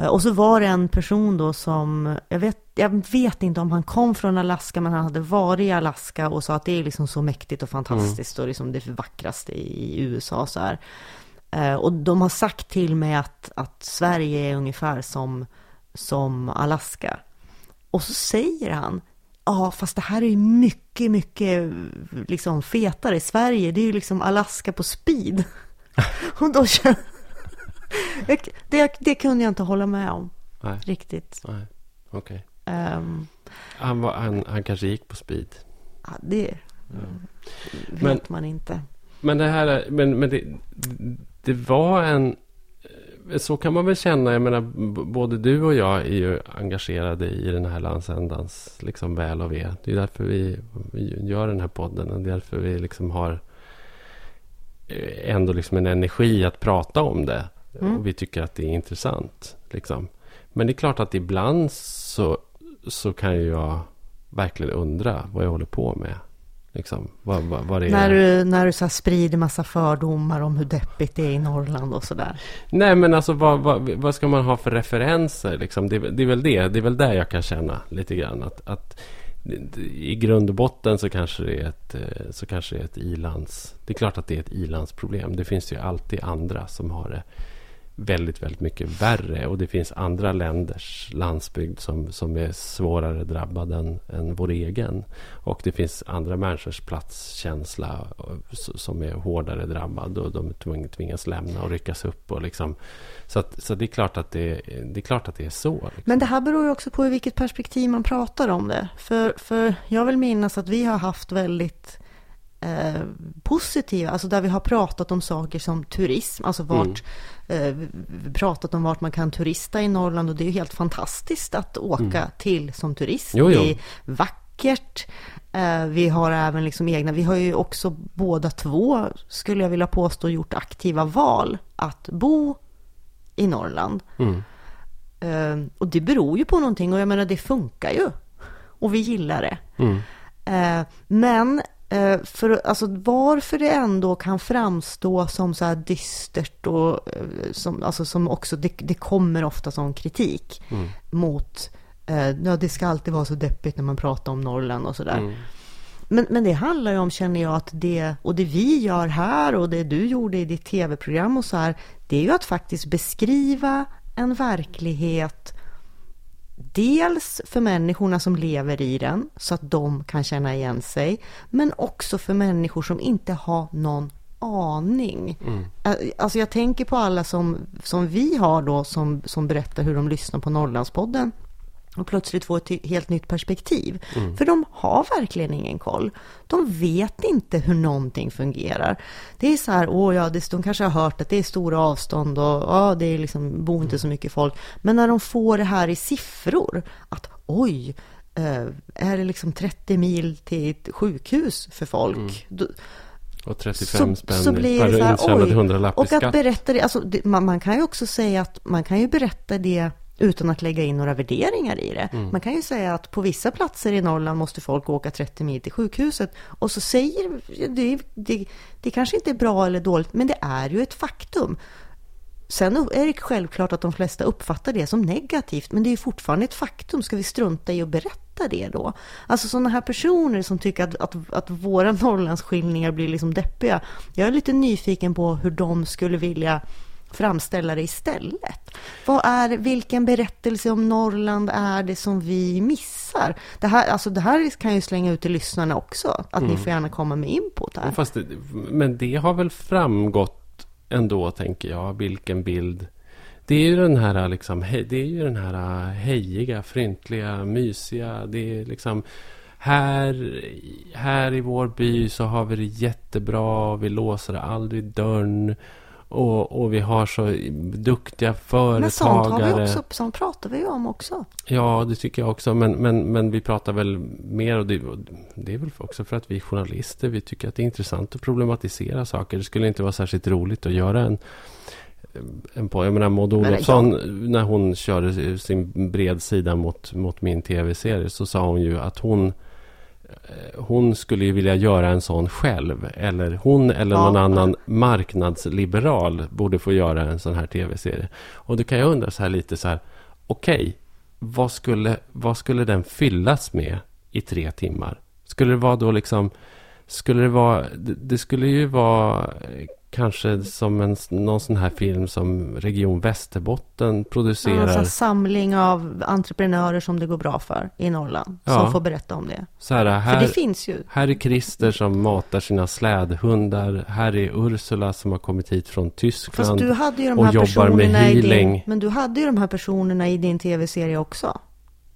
Eh, och så var det en person då som, jag vet, jag vet inte om han kom från Alaska, men han hade varit i Alaska och sa att det är liksom så mäktigt och fantastiskt mm. och liksom det vackraste i USA så här. Eh, och de har sagt till mig att, att Sverige är ungefär som, som Alaska. Och så säger han, ja fast det här är ju mycket, mycket liksom fetare. Sverige, det är ju liksom Alaska på speed. (laughs) och då känner det, det kunde jag inte hålla med om. Nej. Riktigt. Nej. Okay. Um, ehm, Han, var, han, han kanske gick på speed. Ja, det vet Men- man inte. Men det här, är- men, men det, det var en... Så kan man väl känna, jag menar, både du och jag är ju engagerade i den här landsändans liksom väl och ve. Det är därför vi, gör den här podden och det är därför vi liksom har eh, ändå liksom en energi att prata om det. Mm. Och vi tycker att det är intressant. Liksom. Men det är klart att ibland så, så kan jag verkligen undra vad jag håller på med. Liksom, vad, vad, vad. När du, när du så sprider massa fördomar om hur deppigt det är i Norrland och sådär. Nej, men alltså vad, vad, vad ska man ha för referenser? Liksom? Det, det är väl det. Det är väl där jag kan känna lite grann. Att, att i grund och botten så kanske det är ett, eh, så kanske det är ett ilands... Det är klart att det är ett ilandsproblem. Det finns ju alltid andra som har det väldigt, väldigt mycket värre. Och det finns andra länders landsbygd som, som är svårare drabbad än, än vår egen. Och det finns andra människors platskänsla som är hårdare drabbad och de tving- tvingas lämna och ryckas upp. Och liksom. så, att, så det är klart att det, det är klart att det är så. Liksom. Men det här beror ju också på i vilket perspektiv man pratar om det. För, för jag vill minnas att vi har haft väldigt eh, positiva, alltså där vi har pratat om saker som turism, alltså vart, vi pratat om vart man kan turista i Norrland och det är ju helt fantastiskt att åka till som turist. Jo, jo. Det är vackert. Eh, vi har även liksom egna, vi har ju också båda två, skulle jag vilja påstå, gjort aktiva val att bo i Norrland. Mm. Eh, och det beror ju på någonting och jag menar det funkar ju. Och vi gillar det. Mm. Eh, men eh, för, alltså, varför det ändå kan framstå som så här dystert och eh, som, alltså, som också, det, det kommer ofta som kritik Mm. mot, eh, ja det ska alltid vara så deppigt när man pratar om Norrland och sådär. Mm. Men, men det handlar ju om, känner jag, att det, och det vi gör här och det du gjorde i ditt tv-program och så här, det är ju att faktiskt beskriva en verklighet Dels för människorna som lever i den, så att de kan känna igen sig, men också för människor som inte har någon aning. Alltså jag tänker på alla som, som vi har då, som, som berättar hur de lyssnar på Norrlandspodden och plötsligt få ett helt nytt perspektiv. För de har verkligen ingen koll. De vet inte hur någonting fungerar. Det är så här, åh ja, det, de kanske har hört att det är stora avstånd och ja, det är liksom, bor inte så mycket folk. Men när de får det här i siffror, att oj, eh, är det liksom 30 mil till ett sjukhus för folk? Då, Och 35 så, spänn så blir per det så här, intjänad oj. hundralapp i Och att skatt. berätta det, alltså, det man, man kan ju också säga att man kan ju berätta det utan att lägga in några värderingar i det. Mm. Man kan ju säga att på vissa platser i Norrland måste folk åka 30 mil till sjukhuset. Och så säger, det, det, det kanske inte är bra eller dåligt, men det är ju ett faktum. Sen är det självklart att de flesta uppfattar det som negativt, men det är ju fortfarande ett faktum. Ska vi strunta i att berätta det då? Alltså sådana här personer som tycker att, att, att våra (laughs) Norrlandsskildringar blir liksom deppiga. Jag är lite nyfiken på hur de skulle vilja framställa det istället. Vad är, vilken berättelse om Norrland är det som vi missar? Det här, alltså det här kan jag ju slänga ut till lyssnarna också, att ni får gärna komma med input här. Fast det, men det har väl framgått ändå, tänker jag, vilken bild. Det är ju den här, liksom, det är ju den här hejiga, fryntliga, mysiga. Det är liksom... Här, här i vår by så har vi det jättebra. Vi låser aldrig dörren. Och, och vi har så duktiga Men sånt har vi företagare. också, sånt pratar vi ju om också. Ja, det tycker jag också. Men, men, men vi pratar väl mer och det, och det är väl också för att vi är journalister. Vi tycker att det är intressant att problematisera saker. Det skulle inte vara särskilt roligt att göra en, en på. Jag menar Maud Olofsson, när hon körde sin bredsida mot, mot min tv-serie så sa hon ju att hon hon skulle ju vilja göra en sån själv. Eller hon eller Ja. någon annan marknadsliberal borde få göra en sån här tv-serie. Och då kan jag undra så här lite så här. Okej, vad, skulle, vad skulle den fyllas med i tre timmar? Skulle det vara då liksom... Skulle det vara... Det, det skulle ju vara eh, kanske som en, någon sån här film som Region Västerbotten Ja, producerar. en sån här samling av entreprenörer som det går bra för i Norrland. Ja. Som får berätta om det. så här, För här, det finns ju. här är Christer som matar sina slädhundar. Här är Ursula som har kommit hit från Tyskland. Fast du hade ju de här personerna i din, Men du hade ju de här personerna i din tv-serie också.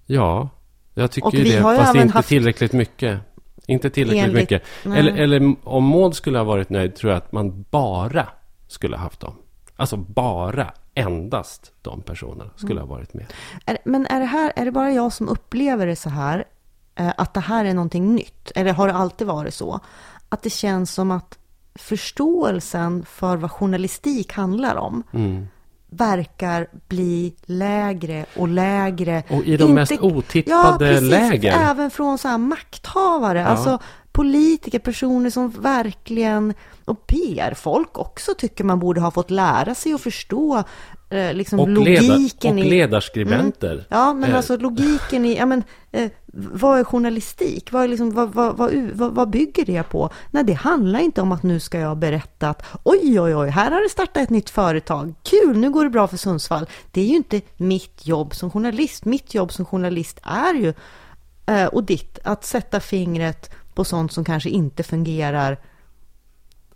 Ja, Jag tycker Och ju det, fast inte haft- tillräckligt mycket. Inte tillräckligt Enligt- mycket. Nej. Eller, eller om Maud skulle ha varit nöjd tror jag att man bara skulle ha haft dem. Alltså bara, endast de personerna skulle Mm. ha varit med. Är, men är det, här, är det bara jag som upplever det så här? Eh, att det här är någonting nytt? Eller har det alltid varit så? Att det känns som att förståelsen för vad journalistik handlar om Mm. Verkar bli lägre och lägre. Och i de mest otippade ja, precis, läger. Även från så här makthavare, alltså politiker, personer som verkligen, och PR-folk också tycker man borde ha fått lära sig att förstå eh, liksom Och, leda, logiken och i... ledarskribenter. Ja, men Eh, alltså logiken i, ja men, eh, vad är journalistik? Vad, är liksom, vad, vad, vad, vad, vad bygger det på? Nej, det handlar inte om att nu ska jag berätta att oj, oj, oj, här har det startat ett nytt företag. Kul, nu går det bra för Sundsvall. Det är ju inte mitt jobb som journalist. Mitt jobb som journalist är ju, eh, och ditt, att sätta fingret på sånt som kanske inte fungerar,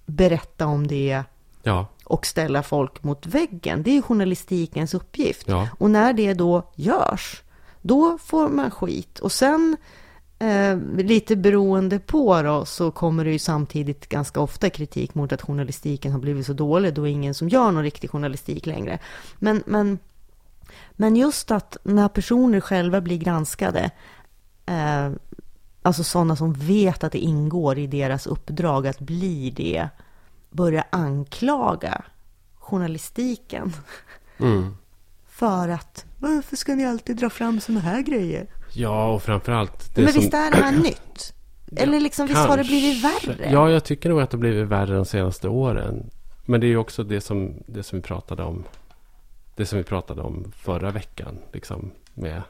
berätta om det, Ja, och ställa folk mot väggen. Det är journalistikens uppgift. Ja. Och när det då görs, då får man skit. Och sen, eh, lite beroende på då, så kommer det ju samtidigt ganska ofta kritik mot att journalistiken har blivit så dålig. Då är ingen som gör någon riktig journalistik längre. Men, men, men just att när personer själva blir granskade, eh, alltså sådana som vet att det ingår i deras uppdrag att bli det, börja anklaga journalistiken mm. för att varför ska ni alltid dra fram sådana här grejer? ja och framförallt... Det Men som, visst är det här nytt? Eller liksom, visst har det blivit Kanske. värre? Ja, jag tycker nog att det har blivit värre de senaste åren. Men det är ju också det som, det som vi pratade om. Det som vi pratade om förra veckan. Liksom med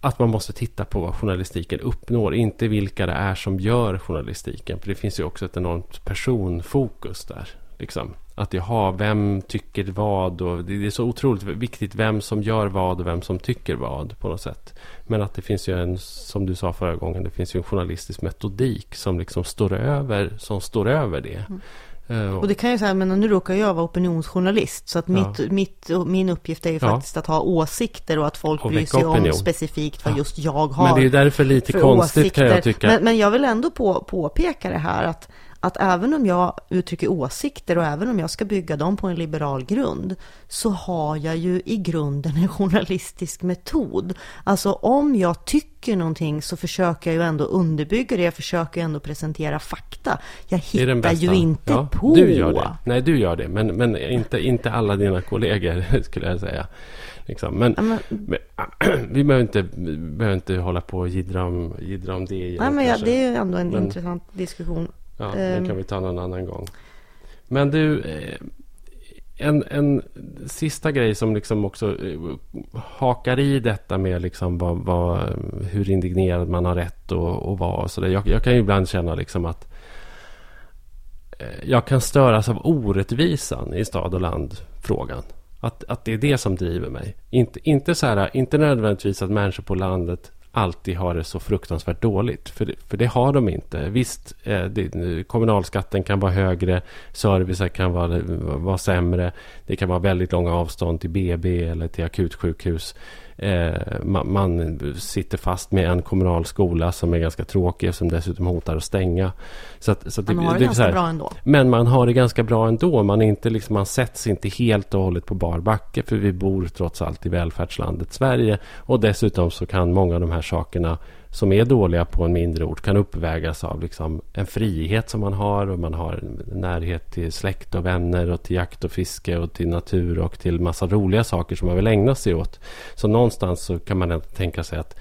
att man måste titta på vad journalistiken uppnår. Inte vilka det är som gör journalistiken. För det finns ju också ett enormt personfokus där. Liksom. Att jaha, vem tycker vad? Och det är så otroligt viktigt vem som gör vad och vem som tycker vad på något sätt. Men att det finns ju en, som du sa förra gången, det finns ju en journalistisk metodik som liksom står över, som står över det. Mm. Och det kan ju säga, men nu råkar jag vara opinionsjournalist, så att mitt, mitt, och min uppgift är ju Ja. faktiskt att ha åsikter och att folk Och bryr sig om opinion. specifikt vad Ja. just jag har Men det är därför lite konstigt kan jag åsikter. tycka. Men, men jag vill ändå på, påpeka det här att, att även om jag uttrycker åsikter och även om jag ska bygga dem på en liberal grund så har jag ju i grunden en journalistisk metod. Alltså om jag tycker någonting så försöker jag ju ändå underbygga det, jag försöker ju ändå presentera fakta. Jag Det är den hittar ju inte ja, på. Du gör det. Nej, du gör det. Men, men inte, inte alla dina kollegor, (laughs) skulle jag säga. Liksom. Men, men- men, (clears throat) vi behöver inte, behöver inte hålla på och jiddra om, jiddra om det igen. Nej, men ja, det är ju ändå en intressant diskussion. Ja, Ehm. det kan vi ta någon annan gång. Men du, eh, en, en sista grej som liksom också eh, hakar i detta med liksom vad, vad, hur indignerad man har rätt att vara. och Så där. Jag, jag kan ju ibland känna liksom att eh, jag kan störas av orättvisan i stad och land-frågan. Att, att det är det som driver mig. Inte, inte, så här, inte nödvändigtvis att människor på landet alltid har det så fruktansvärt dåligt. För det, för det har de inte. Visst, eh, det, kommunalskatten kan vara högre, servicen kan vara, vara sämre. Det kan vara väldigt långa avstånd till BB eller till akutsjukhus. Eh, man, man sitter fast med en kommunal skola som är ganska tråkig som dessutom hotar att stänga. Så att, så att Man har det är så ganska här- bra ändå. men man har det ganska bra ändå. Man, är inte liksom, man sätts inte helt och hållet på bar backe. För vi bor trots allt i välfärdslandet Sverige. Och dessutom så kan många av de här sakerna som är dåliga på en mindre ort kan uppvägas av liksom en frihet som man har. Och man har närhet till släkt och vänner och till jakt och fiske och till natur och till massa roliga saker som man vill ägna sig åt. Så någonstans så kan man tänka sig att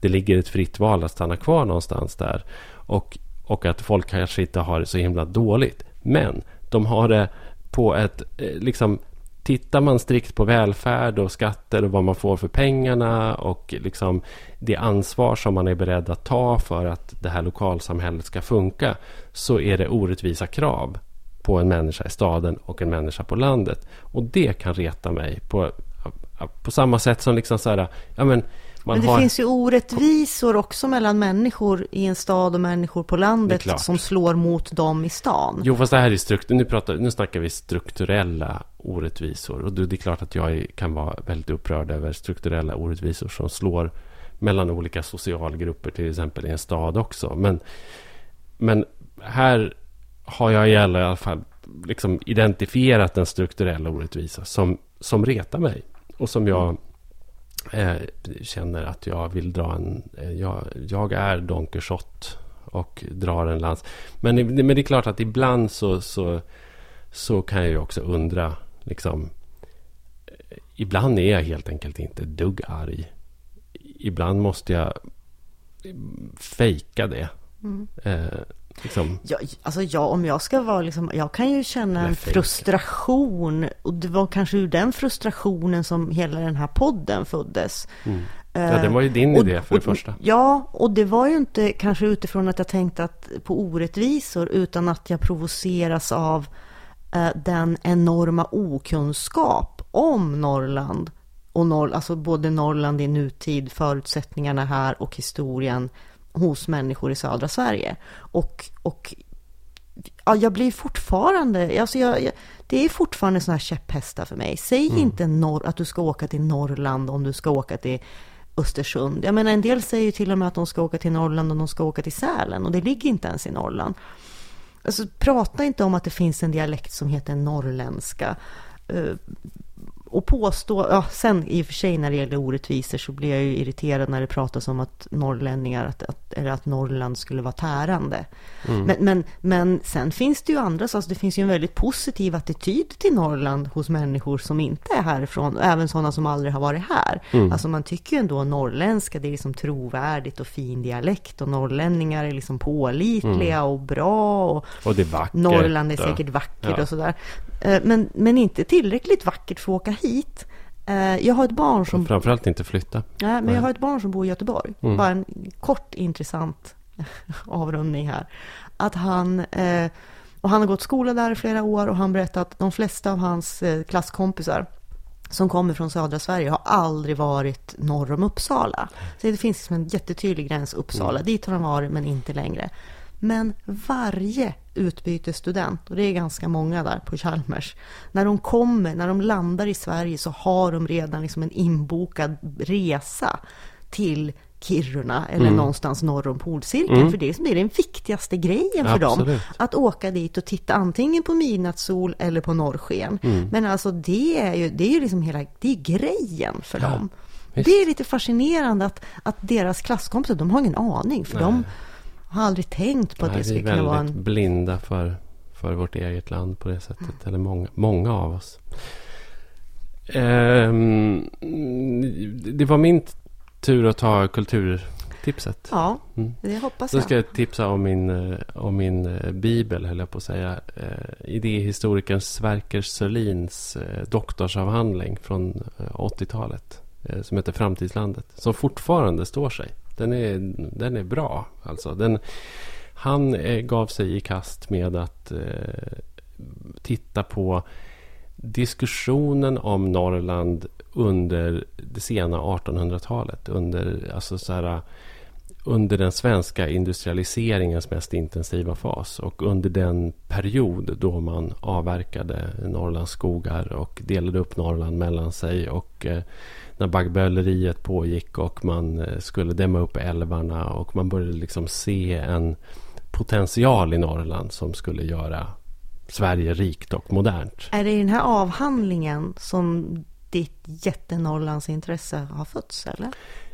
det ligger ett fritt val att stanna kvar någonstans där. Och, och att folk kanske inte har det så himla dåligt. Men de har det på ett, eh, liksom, tittar man strikt på välfärd och skatter och vad man får för pengarna och liksom det ansvar som man är beredd att ta för att det här lokalsamhället ska funka så är det orättvisa krav på en människa i staden och en människa på landet. Och det kan reta mig på, på samma sätt som liksom så här, ja men men det har... finns ju orättvisor också mellan människor i en stad och människor på landet som slår mot dem i stan. Jo, fast det här är struktur... Nu, pratar, nu snackar vi strukturella orättvisor. Och det är klart att jag kan vara väldigt upprörd över strukturella orättvisor som slår mellan olika socialgrupper, till exempel i en stad också. Men, men här har jag i alla fall liksom identifierat en strukturell orättvisa som, som retar mig. Och som jag eh, känner att jag vill dra en... Eh, jag, jag är Don Quixote och drar en lans. Men, men det är klart att ibland så, så, så kan jag ju också undra. Liksom, eh, ibland är jag helt enkelt inte dugg arg. Ibland måste jag mm, fejka det. Mm. Eh, liksom, Ja, alltså jag, om jag ska vara liksom, jag kan ju känna en frustration. Och det var kanske ur den frustrationen som hela den här podden föddes. mm. Ja, det var ju din Och- idé för det och- första. Ja, och det var ju inte kanske utifrån att jag tänkte att, på orättvisor, utan att jag provoceras av eh, den enorma okunskap om Norrland. Och Norr, alltså både Norrland i nutid, förutsättningarna här och historien hos människor i södra Sverige. Och, och ja, jag blir fortfarande, alltså jag, jag, det är fortfarande sådana här käpphästar för mig. Säg inte norr, att du ska åka till Norrland om du ska åka till Östersund. Jag menar en del säger ju till och med att de ska åka till Norrland och de ska åka till Sälen och det ligger inte ens i Norrland. Alltså prata inte om att det finns en dialekt som heter norrländska. Och påstå, ja sen i och för sig när det gäller orättvisor så blir jag ju irriterad när det pratas om att norrlänningar, att, att, eller att Norrland skulle vara tärande. Men, men, men sen finns det ju andra, så alltså det finns ju en väldigt positiv attityd till Norrland hos människor som inte är härifrån, även sådana som aldrig har varit här. Alltså man tycker ju ändå norrländska, det är liksom trovärdigt och fin dialekt och norrlänningar är liksom pålitliga och bra och Och det är vackert. Norrland är säkert vackert Ja. och sådär. Eh, Men, men inte tillräckligt vackert för att åka hit. Eh, Jag har ett barn som framförallt inte flytta. Nej, men jag har ett barn som bor i Göteborg. Mm. Bara en kort intressant (laughs) avrundning här. Att han, eh, och han har gått skola där i flera år och han berättar att de flesta av hans eh, klasskompisar som kommer från södra Sverige har aldrig varit norr om Uppsala. Så det finns liksom en jättetydlig gräns Uppsala. Dit har de varit, men inte längre. Men varje utbytesstudent, och det är ganska många där på Chalmers, när de kommer, när de landar i Sverige så har de redan liksom en inbokad resa till Kiruna eller någonstans norr om polcirkeln. För det är, som- det är den viktigaste grejen för dem. Absolut. Att åka dit och titta antingen på midnattssol eller på norrsken. Men alltså det är ju, det är ju liksom hela, det är grejen för dem. visst. Det är lite fascinerande att, att deras klasskompisar, de har ingen aning. För de har aldrig tänkt på att Nej, det vi är skulle kunna väldigt vara en... blinda för, för vårt eget land på det sättet. Eller många, många av oss. Ehm, det var min tur att ta kulturtipset. Ja, Mm. det hoppas Då jag. ska jag tipsa om min, eh, om min eh, bibel, höll jag på att säga. Eh, idéhistorikern Sverker Sörlins doktorsavhandling från eh, 80-talet. Eh, som heter Framtidslandet. Som fortfarande står sig. Den är, den är bra. Alltså. Den, han eh, gav sig i kast med att eh, titta på diskussionen om Norrland under det sena 1800-talet. Under, alltså så här, under den svenska industrialiseringens mest intensiva fas och under den period då man avverkade Norrlands skogar och delade upp Norrland mellan sig och eh, när baggböleriet pågick och man eh, skulle dämma upp älvarna och man började liksom se en potential i Norrland som skulle göra Sverige rikt och modernt. Är det i den här avhandlingen som ditt jättenorrlandsintresse har fötts, eller?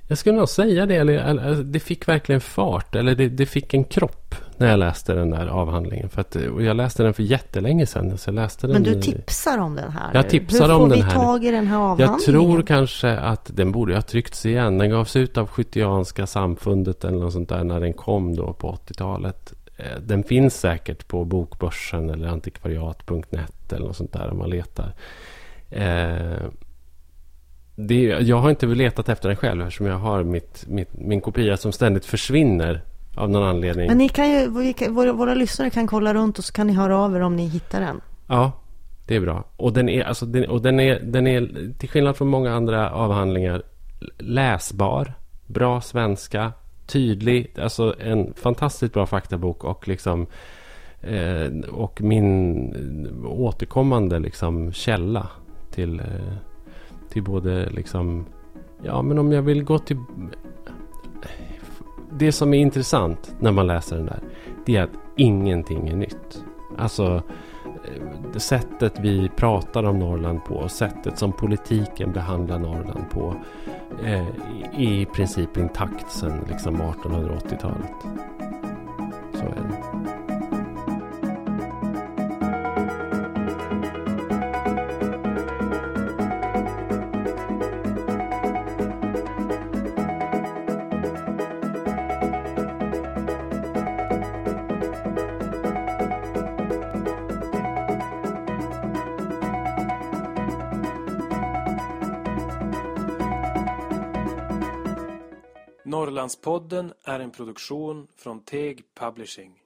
Jag skulle nog säga det. Eller, eller, det fick verkligen fart. Eller det, det fick en kropp när jag läste den där avhandlingen. För att, och jag läste den för jättelänge sedan. Så jag läste den, Men du tipsar om den här Jag tipsar Hur om får den vi här. tag i den här avhandlingen? Jag tror kanske att den borde ha tryckts igen. Den gavs ut av Skyttianska samfundet eller något sånt där när den kom då på 80-talet. Eh, Den finns säkert på Bokbörsen eller antikvariat.net eller något sånt där om man letar. Det, jag har inte letat efter den själv eftersom jag har mitt, mitt, min kopia som ständigt försvinner av någon anledning. Men ni kan ju, vi kan, våra, våra lyssnare kan kolla runt och så kan ni höra av er om ni hittar den. Ja, det är bra. Och den är, alltså, den, och den är, den är till skillnad från många andra avhandlingar läsbar, bra svenska, tydlig, alltså en fantastiskt bra faktabok och liksom eh, och min återkommande liksom källa till, eh, till både liksom ja men om jag vill gå till det som är intressant när man läser den där det är att ingenting är nytt. Alltså eh, sättet vi pratar om Norrland på, sättet som politiken behandlar Norrland på är i princip intakt sedan liksom 1880-talet. Så är det. Norrlandspodden är en produktion från Teg Publishing.